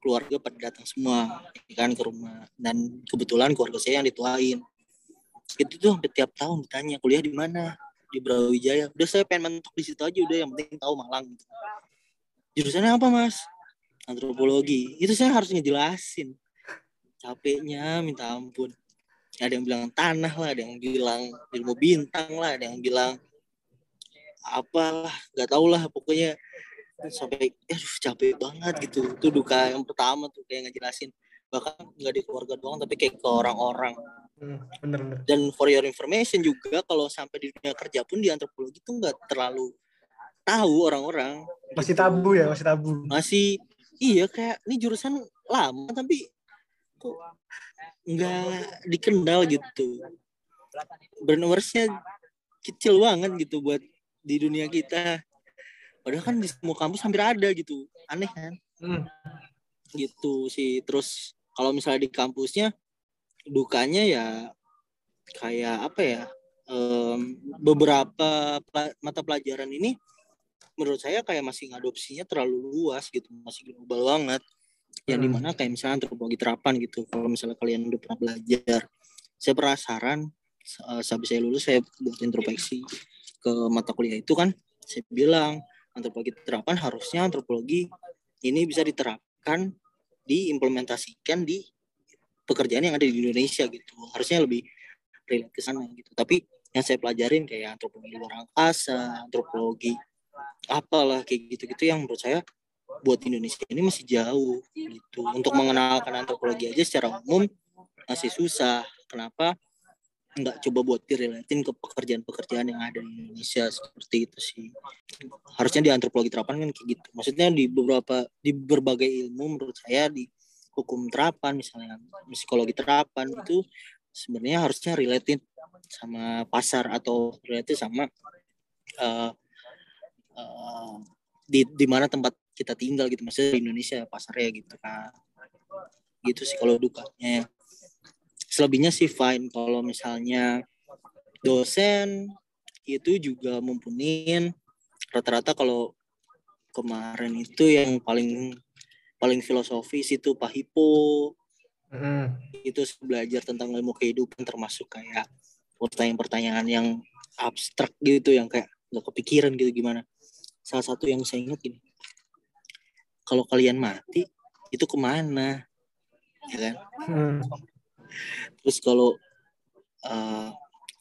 S3: keluarga pada datang semua ya kan ke rumah. Dan kebetulan keluarga saya yang dituain. Itu tuh hampir tiap tahun ditanya kuliah di mana? Di Brawijaya. Udah saya pengen mentok di situ aja udah yang penting tahu Malang gitu. jurusannya apa mas? Antropologi. Itu saya harus ngejelasin capeknya minta ampun. Ada yang bilang tanah lah ada yang bilang ilmu bintang lah ada yang bilang apalah nggak tahu lah pokoknya sampai aduh capek banget gitu. Itu duka yang pertama tuh kayak ngejelasin. Bahkan nggak di keluarga doang tapi kayak ke orang-orang.
S1: Hmm, bener-bener.
S3: dan for your information juga kalau sampai di dunia kerja pun di antropologi tuh nggak terlalu tahu orang-orang.
S1: Masih tabu ya, masih tabu.
S3: masih iya kayak ini jurusan lama tapi kok nggak dikenal gitu. Burnoversnya kecil banget gitu buat di dunia kita padahal kan di semua kampus hampir ada gitu. Aneh kan?
S1: Hmm,
S3: gitu sih. Terus kalau misalnya di kampusnya dukanya ya kayak apa ya em, beberapa pela- mata pelajaran ini menurut saya kayak masih ngadopsinya terlalu luas gitu. Masih global banget. Yang
S1: Hmm.
S3: di mana kayak misalnya antropologi terapan gitu. Kalau misalnya kalian udah pernah belajar saya penasaran sampai saya lulus saya buat introspeksi ke mata kuliah itu kan saya bilang antropologi terapan harusnya antropologi ini bisa diterapkan diimplementasikan di pekerjaan yang ada di Indonesia gitu. Harusnya lebih relate ke sana gitu. Tapi yang saya pelajarin kayak antropologi luar angkasa antropologi apalah kayak gitu-gitu yang menurut saya buat Indonesia ini masih jauh gitu. Untuk mengenalkan antropologi aja secara umum masih susah. Kenapa nggak coba buat direlatin ke pekerjaan-pekerjaan yang ada di Indonesia seperti itu sih. Harusnya di antropologi terapan kan kayak gitu. Maksudnya di beberapa di berbagai ilmu menurut saya di hukum terapan misalnya psikologi terapan itu sebenarnya harusnya related sama pasar atau related sama eh, eh, di di mana tempat kita tinggal gitu. Maksudnya di Indonesia pasarnya gitu kan. Gitu sih kalau dukanya selebihnya sih fine. Kalau misalnya dosen itu juga mumpunin rata-rata kalau kemarin itu yang paling paling filosofis itu Pak Hipo
S1: hmm.
S3: itu belajar tentang ilmu kehidupan termasuk kayak pertanyaan-pertanyaan yang abstrak gitu yang kayak nggak kepikiran gitu gimana. Salah satu yang saya ingat gini kalau kalian mati itu ke mana? Ya kan?
S1: Hmm.
S3: Terus kalau eh,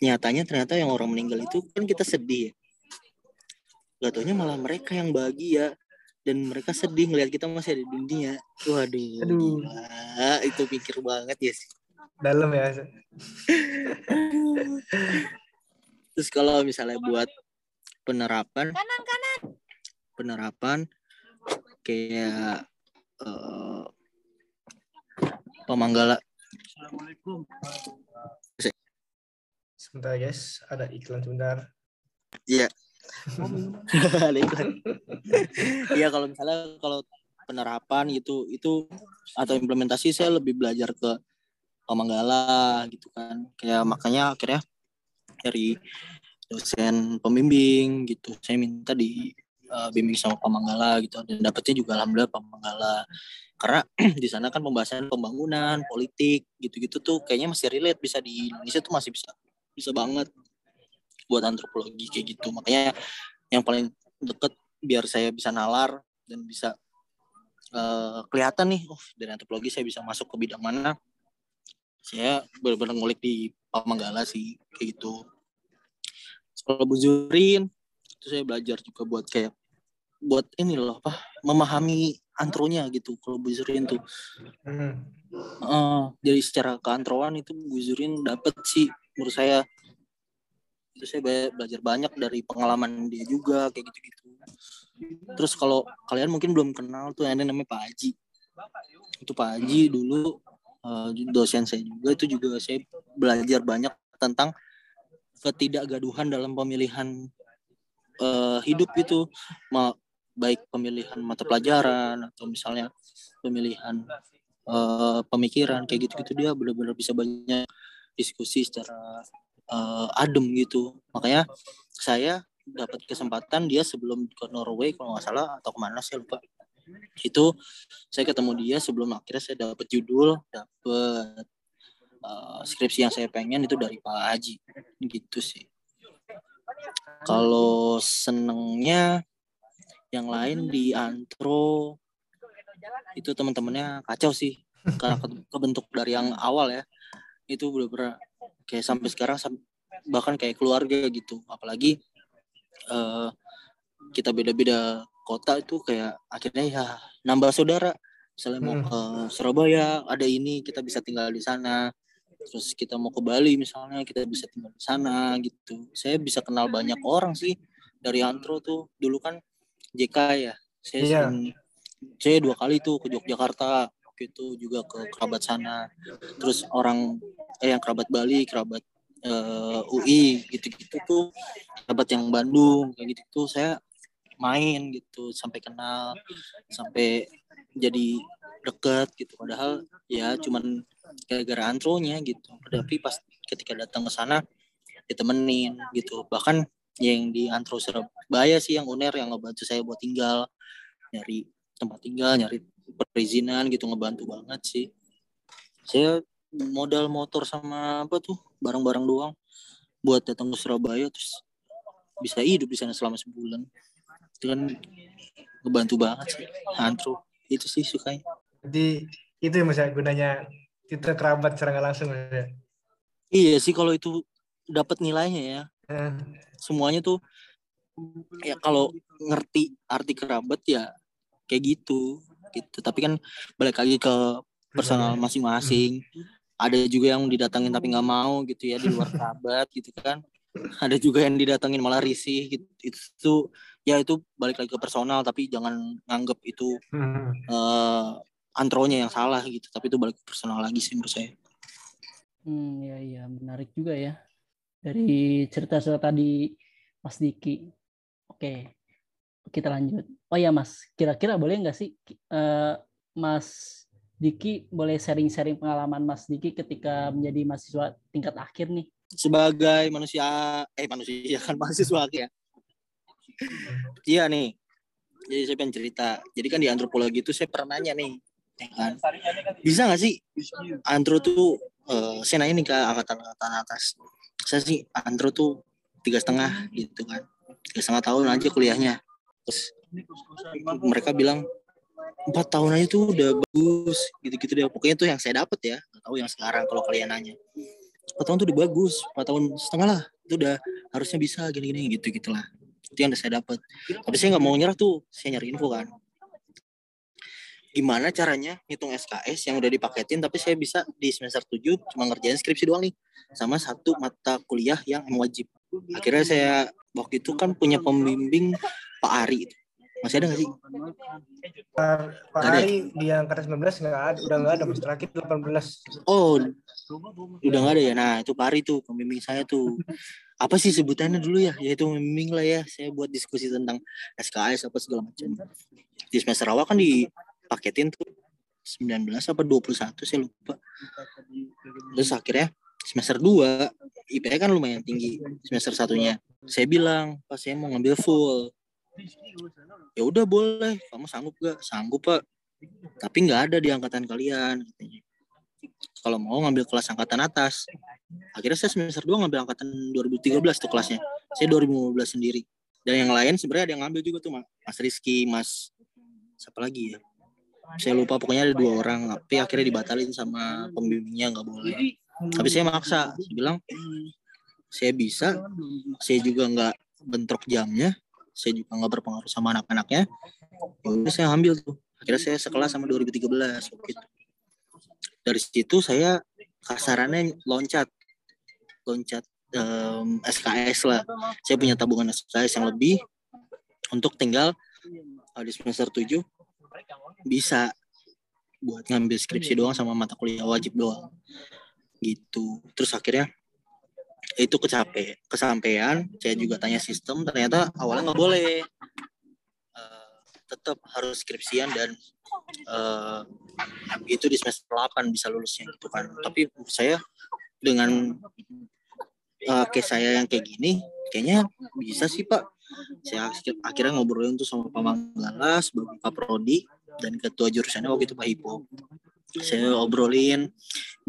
S3: nyatanya ternyata yang orang meninggal itu kan kita sedih ya gak taunya malah mereka yang bahagia dan mereka sedih ngelihat kita masih ada di dunia waduh
S1: Aduh.
S3: gila. itu pikir banget ya sih
S1: Dalam ya.
S3: Terus kalau misalnya buat penerapan, penerapan kayak eh, pemanggala.
S1: Sebentar guys, ada iklan sebentar.
S3: Iya. Ada iklan. Iya kalau misalnya kalau penerapan gitu itu atau implementasi saya lebih belajar ke pemanggala gitu kan. Kayak makanya akhirnya dari dosen pembimbing gitu saya minta di eh, bimbing sama pemanggala gitu. Dan dapetnya juga alhamdulillah pemanggala karena di sana kan pembahasan pembangunan politik gitu-gitu tuh kayaknya masih relate. Bisa di Indonesia tuh masih bisa bisa banget buat antropologi kayak gitu. Makanya yang paling deket biar saya bisa nalar dan bisa eh, kelihatan nih oh dari antropologi saya bisa masuk ke bidang mana. Saya benar-benar ngulik di Pamanggala sih kayak gitu. Kalau bujurin itu saya belajar juga buat kayak buat ini loh apa memahami antronya gitu kalau Bu Zurin tuh.
S1: Hmm.
S3: Eh, jadi secara keantroan itu Bu Zurin dapet sih menurut saya. Itu saya be- belajar banyak dari pengalaman dia juga kayak gitu-gitu. Terus kalau kalian mungkin belum kenal tuh ada namanya Pak Haji. Itu Pak Haji dulu eh, dosen saya juga itu juga saya belajar banyak tentang ketidakgaduhan dalam pemilihan eh, hidup itu Ma- baik pemilihan mata pelajaran atau misalnya pemilihan eh, pemikiran kayak gitu-gitu dia benar-benar bisa banyak diskusi secara eh, adem gitu. Makanya saya dapat kesempatan dia sebelum ke Norway kalau nggak salah atau ke mana saya lupa. Itu saya ketemu dia sebelum akhirnya saya dapat judul dapat eh, skripsi yang saya pengen itu dari Pak Haji. Gitu sih. Kalau senengnya yang lain di antro. Itu teman-temannya kacau sih karena ke- kebentuk dari yang awal ya. Itu bener-bener kayak sampai sekarang bahkan kayak keluarga gitu. Apalagi eh, kita beda-beda kota itu kayak akhirnya ya nambah saudara. Misalnya mau
S1: Hmm.
S3: ke Surabaya ada ini kita bisa tinggal di sana. Terus kita mau ke Bali misalnya kita bisa tinggal di sana gitu. Saya bisa kenal banyak orang sih dari antro tuh. Dulu kan JK ya. Saya
S1: Iya.
S3: sering saya dua kali tuh ke Yogyakarta waktu itu juga ke kerabat sana. Terus orang eh yang kerabat Bali kerabat eh, UI gitu-gitu tuh kerabat yang Bandung kayak gitu tuh saya main gitu sampai kenal sampai jadi deket gitu. Padahal ya cuman gara-gara antronya gitu. Tapi pas ketika datang ke sana ditemenin gitu. Bahkan yang di antro Surabaya sih yang uner yang ngebantu saya buat tinggal. Nyari tempat tinggal nyari perizinan gitu ngebantu banget sih. Saya modal motor sama apa tuh barang-barang doang. Buat datang ke Surabaya terus bisa hidup di sana selama sebulan. Itu kan ngebantu banget sih antro. Itu sih sukanya.
S1: Jadi itu ya mas ya gunanya kita kerabat secara langsung mas ya.
S3: iya sih kalau itu dapat nilainya ya
S1: Eh,
S3: semuanya tuh ya kalau ngerti arti kerabat ya kayak gitu gitu. Tapi kan balik lagi ke personal masing-masing. Ada juga yang didatangin tapi nggak mau gitu ya di luar kerabat gitu kan. Ada juga yang didatangin malah risih gitu. Itu ya itu balik lagi ke personal tapi jangan nganggep itu eh, antronya yang salah gitu. Tapi itu balik ke personal lagi sih menurut saya.
S2: Hmm, ya iya menarik juga ya dari cerita-cerita tadi Mas Diki. Oke, kita lanjut. Oh ya Mas, kira-kira boleh nggak sih eh, Mas Diki boleh sharing-sharing pengalaman Mas Diki ketika menjadi mahasiswa tingkat akhir nih?
S3: sebagai manusia eh manusia kan mahasiswa ya. Iya nih. Jadi saya pengen cerita. Jadi kan di antropologi itu saya pernah nanya nih ya kan? Bisa nggak sih? Antro tuh eh, saya nanya nih ke angkatan-angkatan atas saya sih antro tuh tiga setengah gitu kan. Tiga setengah tahun aja kuliahnya. Terus mereka bilang empat tahun aja tuh udah bagus gitu-gitu deh. Pokoknya tuh yang saya dapet ya nggak tahu yang sekarang kalau kalian nanya. Empat tahun tuh udah bagus empat tahun setengah lah. Itu udah harusnya bisa gini-gini gitu gitulah itu yang udah saya dapat tapi saya nggak mau nyerah tuh saya nyari info kan gimana caranya hitung SKS yang udah dipaketin tapi saya bisa di semester 7 cuma ngerjain skripsi doang nih sama satu mata kuliah yang wajib akhirnya saya waktu itu kan punya pembimbing Pak Ari masih ada nggak sih
S1: Pak Pak
S3: ada ya?
S1: Ari di angkatan 19 nggak ada, udah nggak ada mas terakhir 18.
S3: Oh, udah nggak ada ya. Nah, itu Pari tuh pembimbing saya tuh. Apa sih sebutannya dulu ya? Ya itu pembimbing lah ya. Saya buat diskusi tentang SKS apa segala macam. Di semester awal kan dipaketin tuh 19 apa 21 saya lupa. Terus akhirnya semester 2 IP kan lumayan tinggi semester satunya. Saya bilang, "Pak, saya mau ngambil full." Ya udah boleh, kamu sanggup gak? Sanggup, Pak. Tapi nggak ada di angkatan kalian katanya kalau mau ngambil kelas angkatan atas. Akhirnya saya semester 2 ngambil angkatan 2013 tuh kelasnya. Saya 2015 sendiri. Dan yang lain sebenarnya ada yang ngambil juga tuh Mas Rizky, Mas siapa lagi ya? Saya lupa pokoknya ada dua orang, tapi akhirnya dibatalin sama pembimbingnya nggak boleh. Tapi saya maksa, saya bilang saya bisa, saya juga nggak bentrok jamnya, saya juga nggak berpengaruh sama anak-anaknya. Ya udah saya ambil tuh. Akhirnya saya sekelas sama 2013 gitu dari situ saya kasarannya loncat. Loncat um, SKS lah. Saya punya tabungan SKS yang lebih untuk tinggal uh, di semester 7 bisa. Buat ngambil skripsi doang sama mata kuliah wajib doang. Gitu. Terus akhirnya itu kecape kesampaian saya juga tanya sistem ternyata awalnya nggak boleh. Uh, tetap harus skripsian dan uh, itu di semester 8 bisa lulusnya gitu kan. Tapi saya dengan uh, case saya yang kayak gini kayaknya bisa sih pak saya akhirnya ngobrolin tuh sama Pak Manggala sebagai Pak Prodi dan ketua jurusannya waktu itu Pak Ipo saya obrolin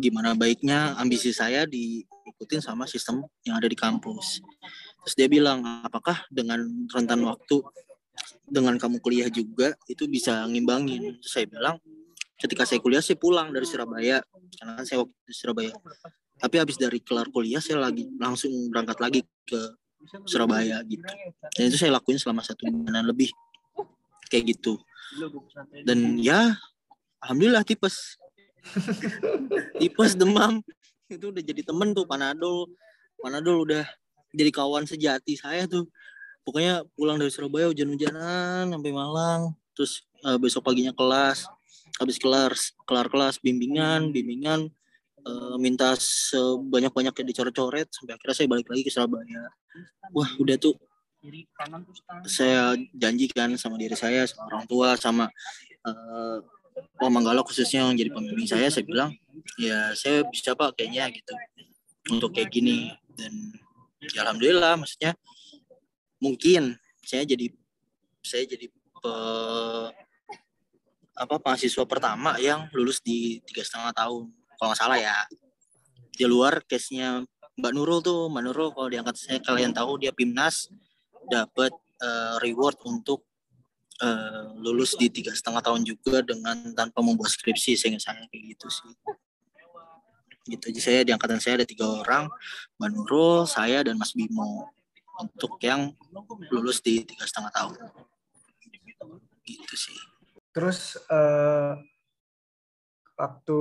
S3: gimana baiknya ambisi saya diikutin sama sistem yang ada di kampus. Terus dia bilang apakah dengan rentan waktu dengan kamu kuliah juga itu bisa ngimbangin? Terus saya bilang ketika saya kuliah saya pulang dari Surabaya karena saya waktu di Surabaya. Tapi habis dari kelar kuliah saya lagi langsung berangkat lagi ke Surabaya gitu. dan itu saya lakuin selama satu bulan lebih. Kayak gitu. Dan ya alhamdulillah tipes. Tipes demam. Itu udah jadi temen tuh Panadol. Panadol udah jadi kawan sejati saya tuh. Pokoknya pulang dari Surabaya hujan-hujanan sampai Malang. Terus uh, besok paginya kelas. Habis kelar kelar kelas bimbingan bimbingan uh, minta sebanyak-banyaknya dicoret-coret sampai akhirnya saya balik lagi ke Surabaya. Wah udah tuh. Saya janjikan sama diri saya sama orang tua sama uh, Pak Manggala khususnya yang jadi pembimbing saya saya bilang ya saya bisa pak kayaknya gitu untuk kayak gini. Dan ya alhamdulillah maksudnya mungkin saya jadi saya jadi pe, apa mahasiswa pertama yang lulus di tiga setengah tahun kalau nggak salah ya di luar case nya Mbak Nurul tuh. Mbak Nurul kalau diangkat saya kalian tahu dia Pimnas dapat uh, reward untuk uh, lulus di tiga setengah tahun juga dengan tanpa membuat skripsi sehingga saya kayak gitu sih. Gitu aja saya di angkatan saya ada tiga orang Mbak Nurul saya dan Mas Bimo untuk yang lulus di tiga setengah tahun. Gitu sih.
S1: Terus uh, waktu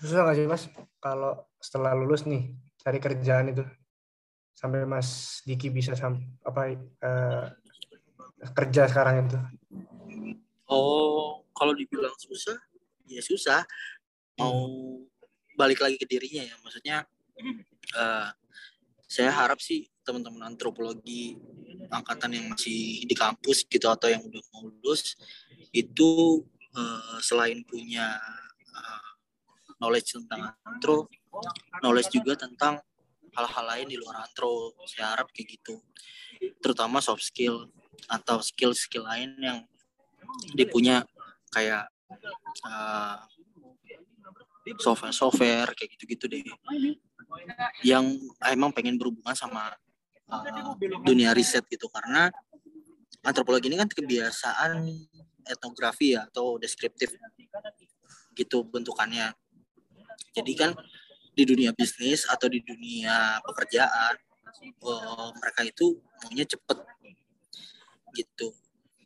S1: susah nggak sih mas kalau setelah lulus nih cari kerjaan itu sampai Mas Diki bisa sam apa uh, kerja sekarang itu?
S3: Oh, kalau dibilang susah, ya susah. Mau balik lagi ke dirinya ya, maksudnya uh, saya harap sih teman-teman antropologi angkatan yang masih di kampus gitu atau yang udah mau lulus itu uh, selain punya uh, knowledge tentang antro, knowledge juga tentang hal-hal lain di luar antro. Saya harap kayak gitu. Terutama soft skill atau skill-skill lain yang dipunya kayak uh, software software kayak gitu-gitu deh yang emang pengen berhubungan sama uh, dunia riset gitu karena antropologi ini kan kebiasaan etnografi ya atau deskriptif gitu bentukannya. Jadi kan di dunia bisnis atau di dunia pekerjaan uh, mereka itu maunya cepet. Gitu.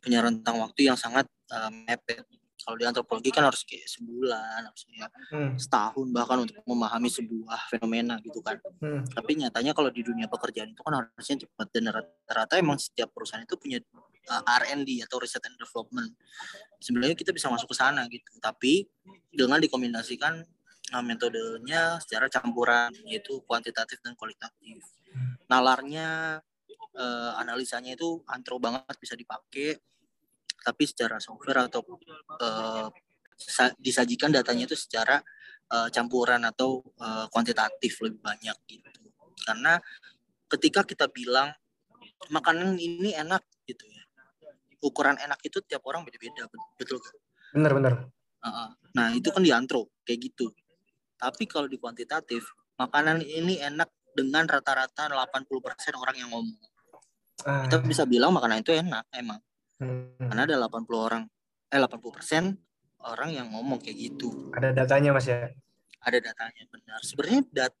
S3: Punya rentang waktu yang sangat uh, mepet kalau di antropologi kan harus kayak sebulan harusnya hmm. setahun bahkan untuk memahami sebuah fenomena gitu kan. Hmm. tapi nyatanya kalau di dunia pekerjaan itu kan harusnya cepat dan rata-rata emang setiap perusahaan itu punya uh, R&D atau research and development. Sebenarnya kita bisa masuk ke sana gitu tapi dengan dikombinasikan uh, metodenya secara campuran yaitu kuantitatif dan kualitatif. Nalarnya uh, analisanya itu antro banget bisa dipakai tapi secara software atau uh, disajikan datanya itu secara uh, campuran atau uh, kuantitatif lebih banyak gitu. Karena ketika kita bilang makanan ini enak gitu ya. Ukuran enak itu tiap orang beda-beda betul kan
S1: benar benar
S3: uh, nah itu kan di antro kayak gitu. Tapi kalau di kuantitatif makanan ini enak dengan rata-rata 80% orang yang ngomong. Ah. kita bisa bilang makanan itu enak emang Hmm. Karena ada 80 orang, eh 80 persen orang yang ngomong kayak gitu.
S1: Ada datanya mas ya?
S3: Ada datanya benar. Sebenarnya dat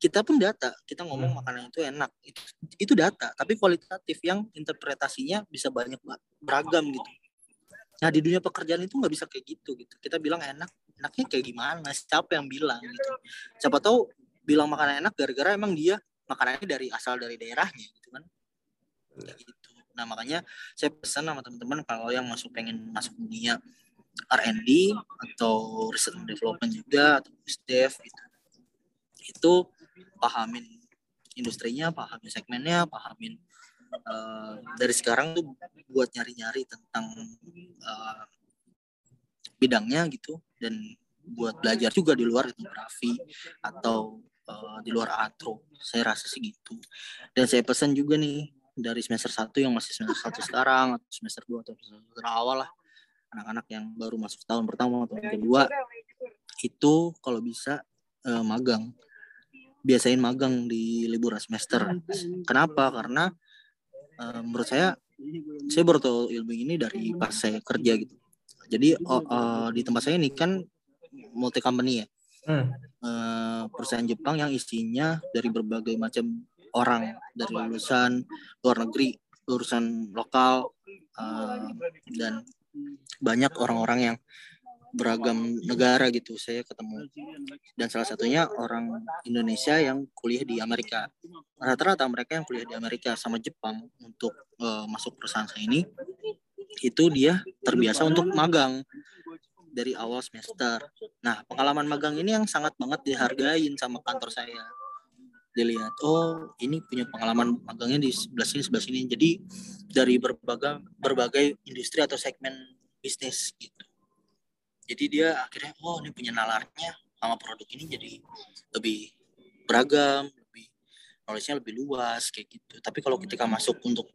S3: kita pun data kita ngomong
S1: Hmm.
S3: makanan itu enak itu, itu data tapi kualitatif yang interpretasinya bisa banyak ba- beragam gitu nah di dunia pekerjaan itu nggak bisa kayak gitu gitu kita bilang enak enaknya kayak gimana siapa yang bilang gitu siapa tahu bilang makanan enak gara-gara emang dia makanannya dari asal dari daerahnya gitu kan Kayak gitu nah makanya saya pesan sama teman-teman kalau yang masuk pengen masuk dunia R&D atau research and development juga atau dev gitu itu pahamin industrinya pahamin segmennya pahamin eh, dari sekarang tuh buat nyari-nyari tentang eh, bidangnya gitu dan buat belajar juga di luar etnografi atau eh, di luar atro. Saya rasa sih gitu. Dan saya pesan juga nih dari semester 1 yang masih semester 1 sekarang atau semester 2 atau semester awal lah. Anak-anak yang baru masuk tahun pertama atau tahun kedua itu kalau bisa eh, magang. Biasain magang di liburan semester. Kenapa? Karena eh, menurut saya saya baru tahu ilmu ini dari pas saya kerja gitu. Jadi oh, eh, di tempat saya ini kan multi company ya.
S1: Hmm.
S3: eh, perusahaan Jepang yang isinya dari berbagai macam orang dari lulusan luar negeri, lulusan lokal eh, dan banyak orang-orang yang beragam negara gitu. Saya ketemu. Dan salah satunya orang Indonesia yang kuliah di Amerika. Rata-rata mereka yang kuliah di Amerika sama Jepang untuk eh, masuk perusahaan saya ini itu dia terbiasa untuk magang dari awal semester. Nah, pengalaman magang ini yang sangat banget dihargain sama kantor saya. Dilihat, oh ini punya pengalaman magangnya di sebelah sini, sebelah sini. Jadi dari berbagai berbagai industri atau segmen bisnis gitu. Jadi dia akhirnya, oh ini punya nalarnya sama produk ini jadi lebih beragam, lebih knowledge-nya lebih luas kayak gitu. Tapi kalau ketika masuk untuk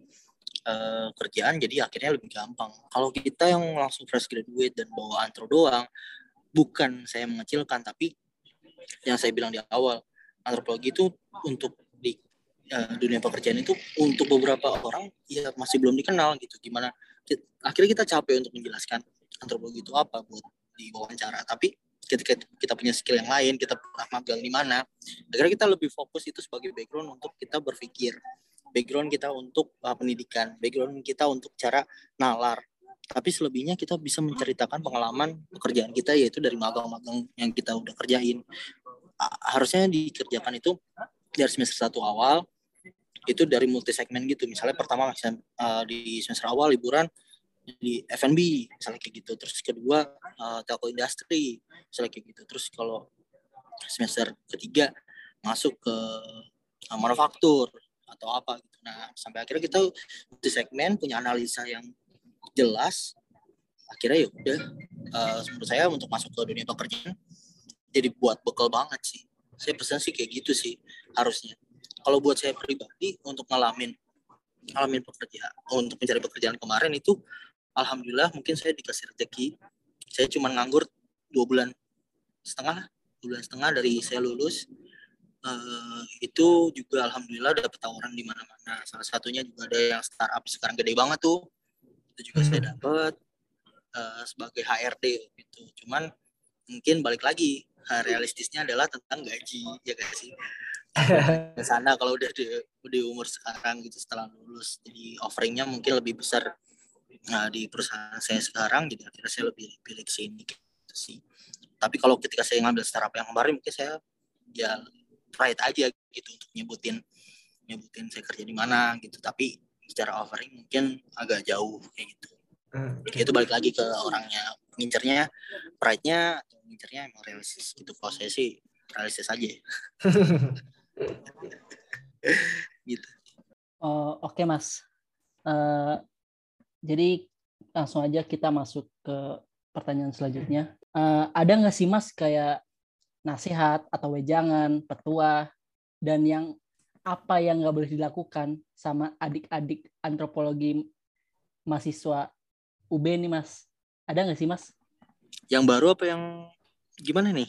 S3: eh, kerjaan, jadi akhirnya lebih gampang. Kalau kita yang langsung fresh graduate dan bawa antro doang, bukan saya mengecilkan tapi yang saya bilang di awal antropologi itu untuk di eh, dunia pekerjaan itu untuk beberapa orang ya masih belum dikenal gitu. Gimana akhirnya kita capek untuk menjelaskan antropologi itu apa buat di wawancara tapi ketika kita punya skill yang lain kita pernah magang di mana akhirnya kita lebih fokus itu sebagai background untuk kita berpikir. Background kita untuk uh, pendidikan background kita untuk cara nalar. Tapi selebihnya kita bisa menceritakan pengalaman pekerjaan kita yaitu dari magang-magang yang kita udah kerjain harusnya dikerjakan itu dari semester satu awal itu dari multi segmen gitu. Misalnya pertama eh, di semester awal liburan di F&B misalnya kayak gitu. Terus kedua eh, telco industri misalnya kayak gitu. Terus kalau semester ketiga masuk ke eh, manufaktur atau apa gitu. Nah sampai akhirnya kita multi segmen punya analisa yang jelas akhirnya ya udah menurut saya untuk masuk ke dunia pekerjaan jadi buat bekal banget sih. Saya pesan sih kayak gitu sih harusnya. Kalau buat saya pribadi untuk ngalamin ngalamin pekerjaan untuk mencari pekerjaan kemarin itu alhamdulillah mungkin saya dikasih rezeki. Saya cuma nganggur dua bulan setengah dua bulan setengah dari saya lulus. Eh, itu juga alhamdulillah dapat tawaran di mana-mana. Salah satunya juga ada yang startup sekarang gede banget tuh. Itu juga saya dapat eh, sebagai HRD gitu cuman mungkin balik lagi realistisnya adalah tentang gaji ya gak sih? Ke sana kalau udah di, di umur sekarang gitu setelah lulus jadi offeringnya mungkin lebih besar. Nah, di perusahaan saya sekarang jadi akhirnya saya lebih pilih ke sini gitu sih. Tapi kalau ketika saya ngambil startup yang kemarin mungkin saya ya pride aja gitu untuk nyebutin nyebutin saya kerja di mana gitu. Tapi secara offering mungkin agak jauh kayak gitu.
S1: Hmm.
S3: itu balik lagi ke orangnya ngincernya pride-nya atau ngincernya emang realistis gitu kalau saya sih realistis aja gitu
S2: Oh, Oke Mas. Eh, jadi langsung aja kita masuk ke pertanyaan selanjutnya. Eh, ada nggak sih Mas kayak nasihat atau wejangan, petua, dan yang apa yang nggak boleh dilakukan sama adik-adik antropologi mahasiswa UB nih Mas? Ada nggak sih Mas?
S3: yang baru apa yang gimana nih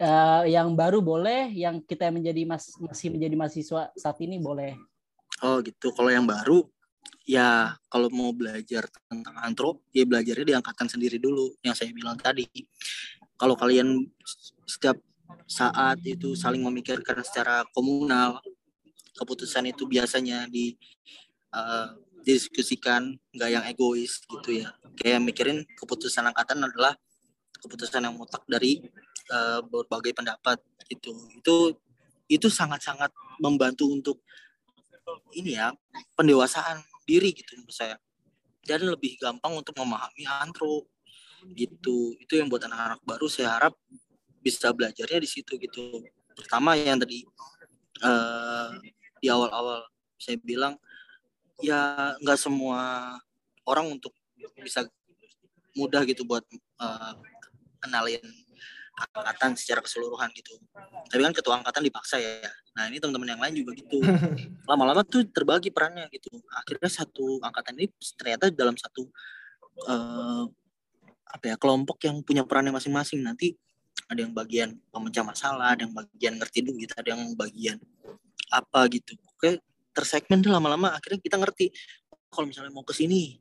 S2: Eh, yang baru boleh, yang kita menjadi mas masih menjadi mahasiswa saat ini boleh.
S3: oh gitu kalau yang baru ya kalau mau belajar tentang antro ya belajarnya di angkatan sendiri dulu yang saya bilang tadi kalau kalian setiap saat itu saling memikirkan secara komunal keputusan itu biasanya di uh, didiskusikan nggak yang egois gitu ya. Kayak mikirin keputusan angkatan adalah keputusan yang mutlak dari uh, berbagai pendapat gitu. Itu itu sangat-sangat membantu untuk ini ya pendewasaan diri gitu menurut saya. Dan lebih gampang untuk memahami antro gitu. Itu yang buat anak-anak baru saya harap bisa belajarnya di situ gitu. Pertama yang tadi uh, di awal-awal saya bilang ya nggak semua orang untuk bisa mudah gitu buat uh, kenalin angkatan secara keseluruhan gitu. Tapi kan ketua angkatan dipaksa ya. Nah ini teman-teman yang lain juga gitu. Lama-lama tuh terbagi perannya gitu. Akhirnya satu angkatan ini ternyata dalam satu uh, apa ya kelompok yang punya perannya masing-masing. Nanti ada yang bagian pemecah masalah, ada yang bagian ngerti duit, ada yang bagian apa gitu. Oke, tersegmen tuh lama-lama akhirnya kita ngerti kalau misalnya mau ke sini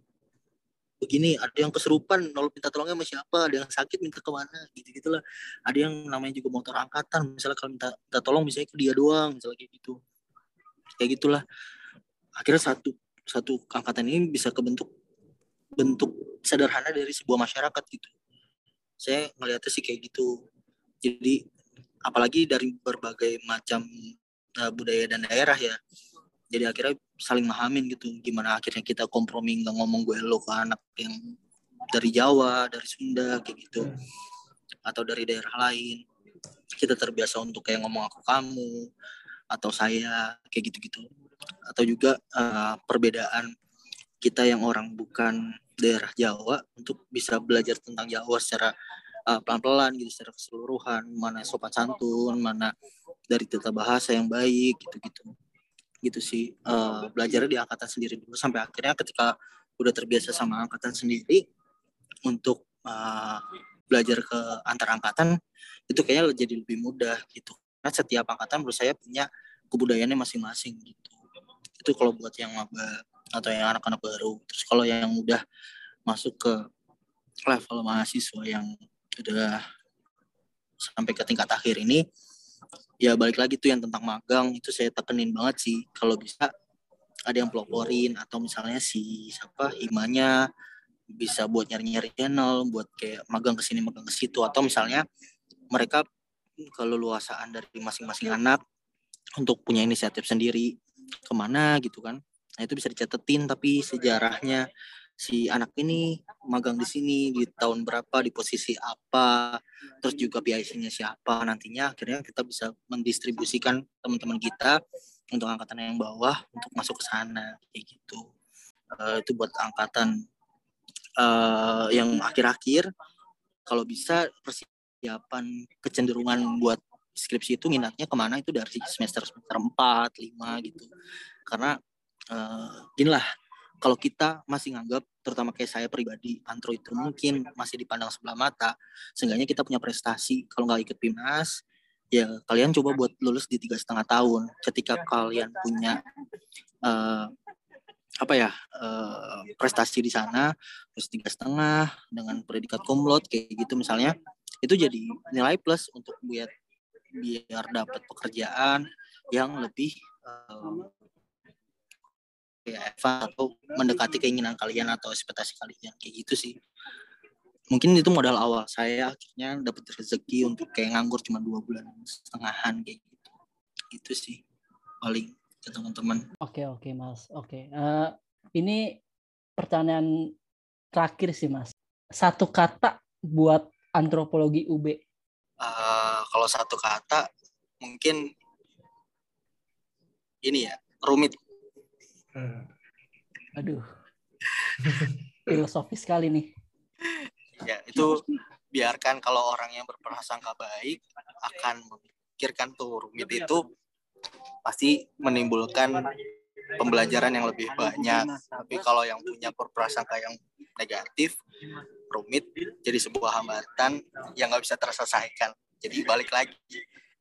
S3: begini ada yang keserupan nol minta tolongnya sama siapa ada yang sakit minta ke mana gitu gitulah ada yang namanya juga motor angkatan misalnya kalau minta, minta tolong misalnya ke dia doang misalnya kayak gitu. Kayak gitulah. Akhirnya satu satu angkatan ini bisa kebentuk bentuk sederhana dari sebuah masyarakat gitu. Saya melihatnya sih kayak gitu. Jadi apalagi dari berbagai macam uh, budaya dan daerah ya jadi akhirnya saling mahamin gitu. Gimana akhirnya kita kompromi nggak ngomong gue lo ke anak yang dari Jawa dari Sunda kayak gitu. Atau dari daerah lain. Kita terbiasa untuk kayak ngomong aku kamu atau saya kayak gitu-gitu. Atau juga uh, perbedaan kita yang orang bukan daerah Jawa untuk bisa belajar tentang Jawa secara uh, pelan-pelan gitu secara keseluruhan. Mana sopan santun mana dari tata bahasa yang baik gitu-gitu gitu sih. Uh, belajar di angkatan sendiri dulu sampai akhirnya ketika udah terbiasa sama angkatan sendiri untuk uh, belajar ke antar angkatan itu kayaknya jadi lebih mudah gitu. Karena setiap angkatan menurut saya punya kebudayaannya masing-masing gitu. Itu kalau buat yang maba atau yang anak-anak baru. Terus kalau yang udah masuk ke level mahasiswa yang udah sampai ke tingkat akhir ini ya balik lagi tuh yang tentang magang itu saya tekenin banget sih. Kalau bisa ada yang peloporin atau misalnya si siapa himanya bisa buat nyari-nyari channel buat kayak magang ke sini magang ke situ. Atau misalnya mereka kalau luasaan dari masing-masing anak untuk punya inisiatif sendiri. Ke mana gitu kan? Nah itu bisa dicatetin tapi sejarahnya si anak ini magang di sini di tahun berapa di posisi apa terus juga PIC-nya siapa. Nantinya akhirnya kita bisa mendistribusikan teman-teman kita untuk angkatan yang bawah untuk masuk ke sana kayak gitu. Uh, itu buat angkatan uh, yang akhir-akhir. Kalau bisa persiapan kecenderungan buat skripsi itu minatnya ke mana? Itu dari semester semester 4, 5 gitu. Karena uh, gini lah kalau kita masih nganggap terutama kayak saya pribadi antro itu mungkin masih dipandang sebelah mata seenggaknya kita punya prestasi. Kalau nggak ikut PIMNAS ya kalian coba buat lulus di tiga setengah tahun. Ketika kalian punya uh, apa ya uh, prestasi di sana terus tiga setengah dengan predikat kumlot kayak gitu misalnya itu jadi nilai plus untuk buat biar dapat pekerjaan yang lebih uh, kayak Eva atau mendekati keinginan kalian atau ekspektasi kalian kayak gitu sih. Mungkin itu modal awal saya akhirnya dapat rezeki untuk kayak nganggur cuma dua bulan setengahan kayak gitu. Itu sih paling ke teman-teman.
S2: Oke oke mas. Oke uh, ini pertanyaan terakhir sih mas. Satu kata buat antropologi UB uh,
S3: eh, kalau satu kata mungkin ini ya rumit
S2: Aduh. Filosofis sekali nih.
S3: Ya, itu biarkan kalau orang yang berprasangka baik akan memikirkan tuh rumit itu pasti menimbulkan pembelajaran yang lebih banyak. Tapi kalau yang punya berprasangka yang negatif, rumit, jadi sebuah hambatan yang nggak bisa terselesaikan. Jadi balik lagi,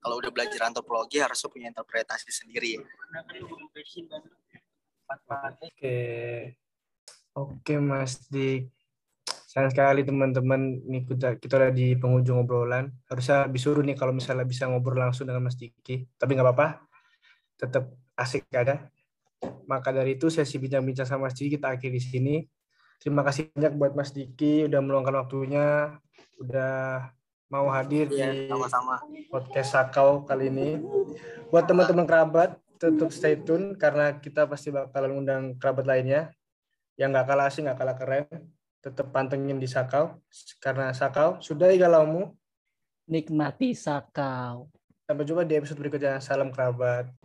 S3: kalau udah belajar antropologi harus punya interpretasi sendiri.
S1: Oke. Oke Mas Dik. Sayang sekali teman-teman, nih kita, kita udah di penghujung obrolan. Harusnya lebih suruh nih kalau misalnya bisa ngobrol langsung dengan Mas Diki. Tapi nggak apa-apa, tetap asik ada. Maka dari itu sesi bincang-bincang sama Mas Diki kita akhiri di sini. Terima kasih banyak buat Mas Diki udah meluangkan waktunya, udah mau hadir
S3: Iya,
S1: di
S3: sama-sama.
S1: podcast Sakau kali ini. Buat teman-teman kerabat, tetap stay tune karena kita pasti bakalan undang kerabat lainnya yang nggak kalah asing, nggak kalah keren. Tetap pantengin di Sakau karena Sakau sudah galaumu.
S2: Nikmati sakau.
S1: Sampai jumpa di episode berikutnya. Salam kerabat.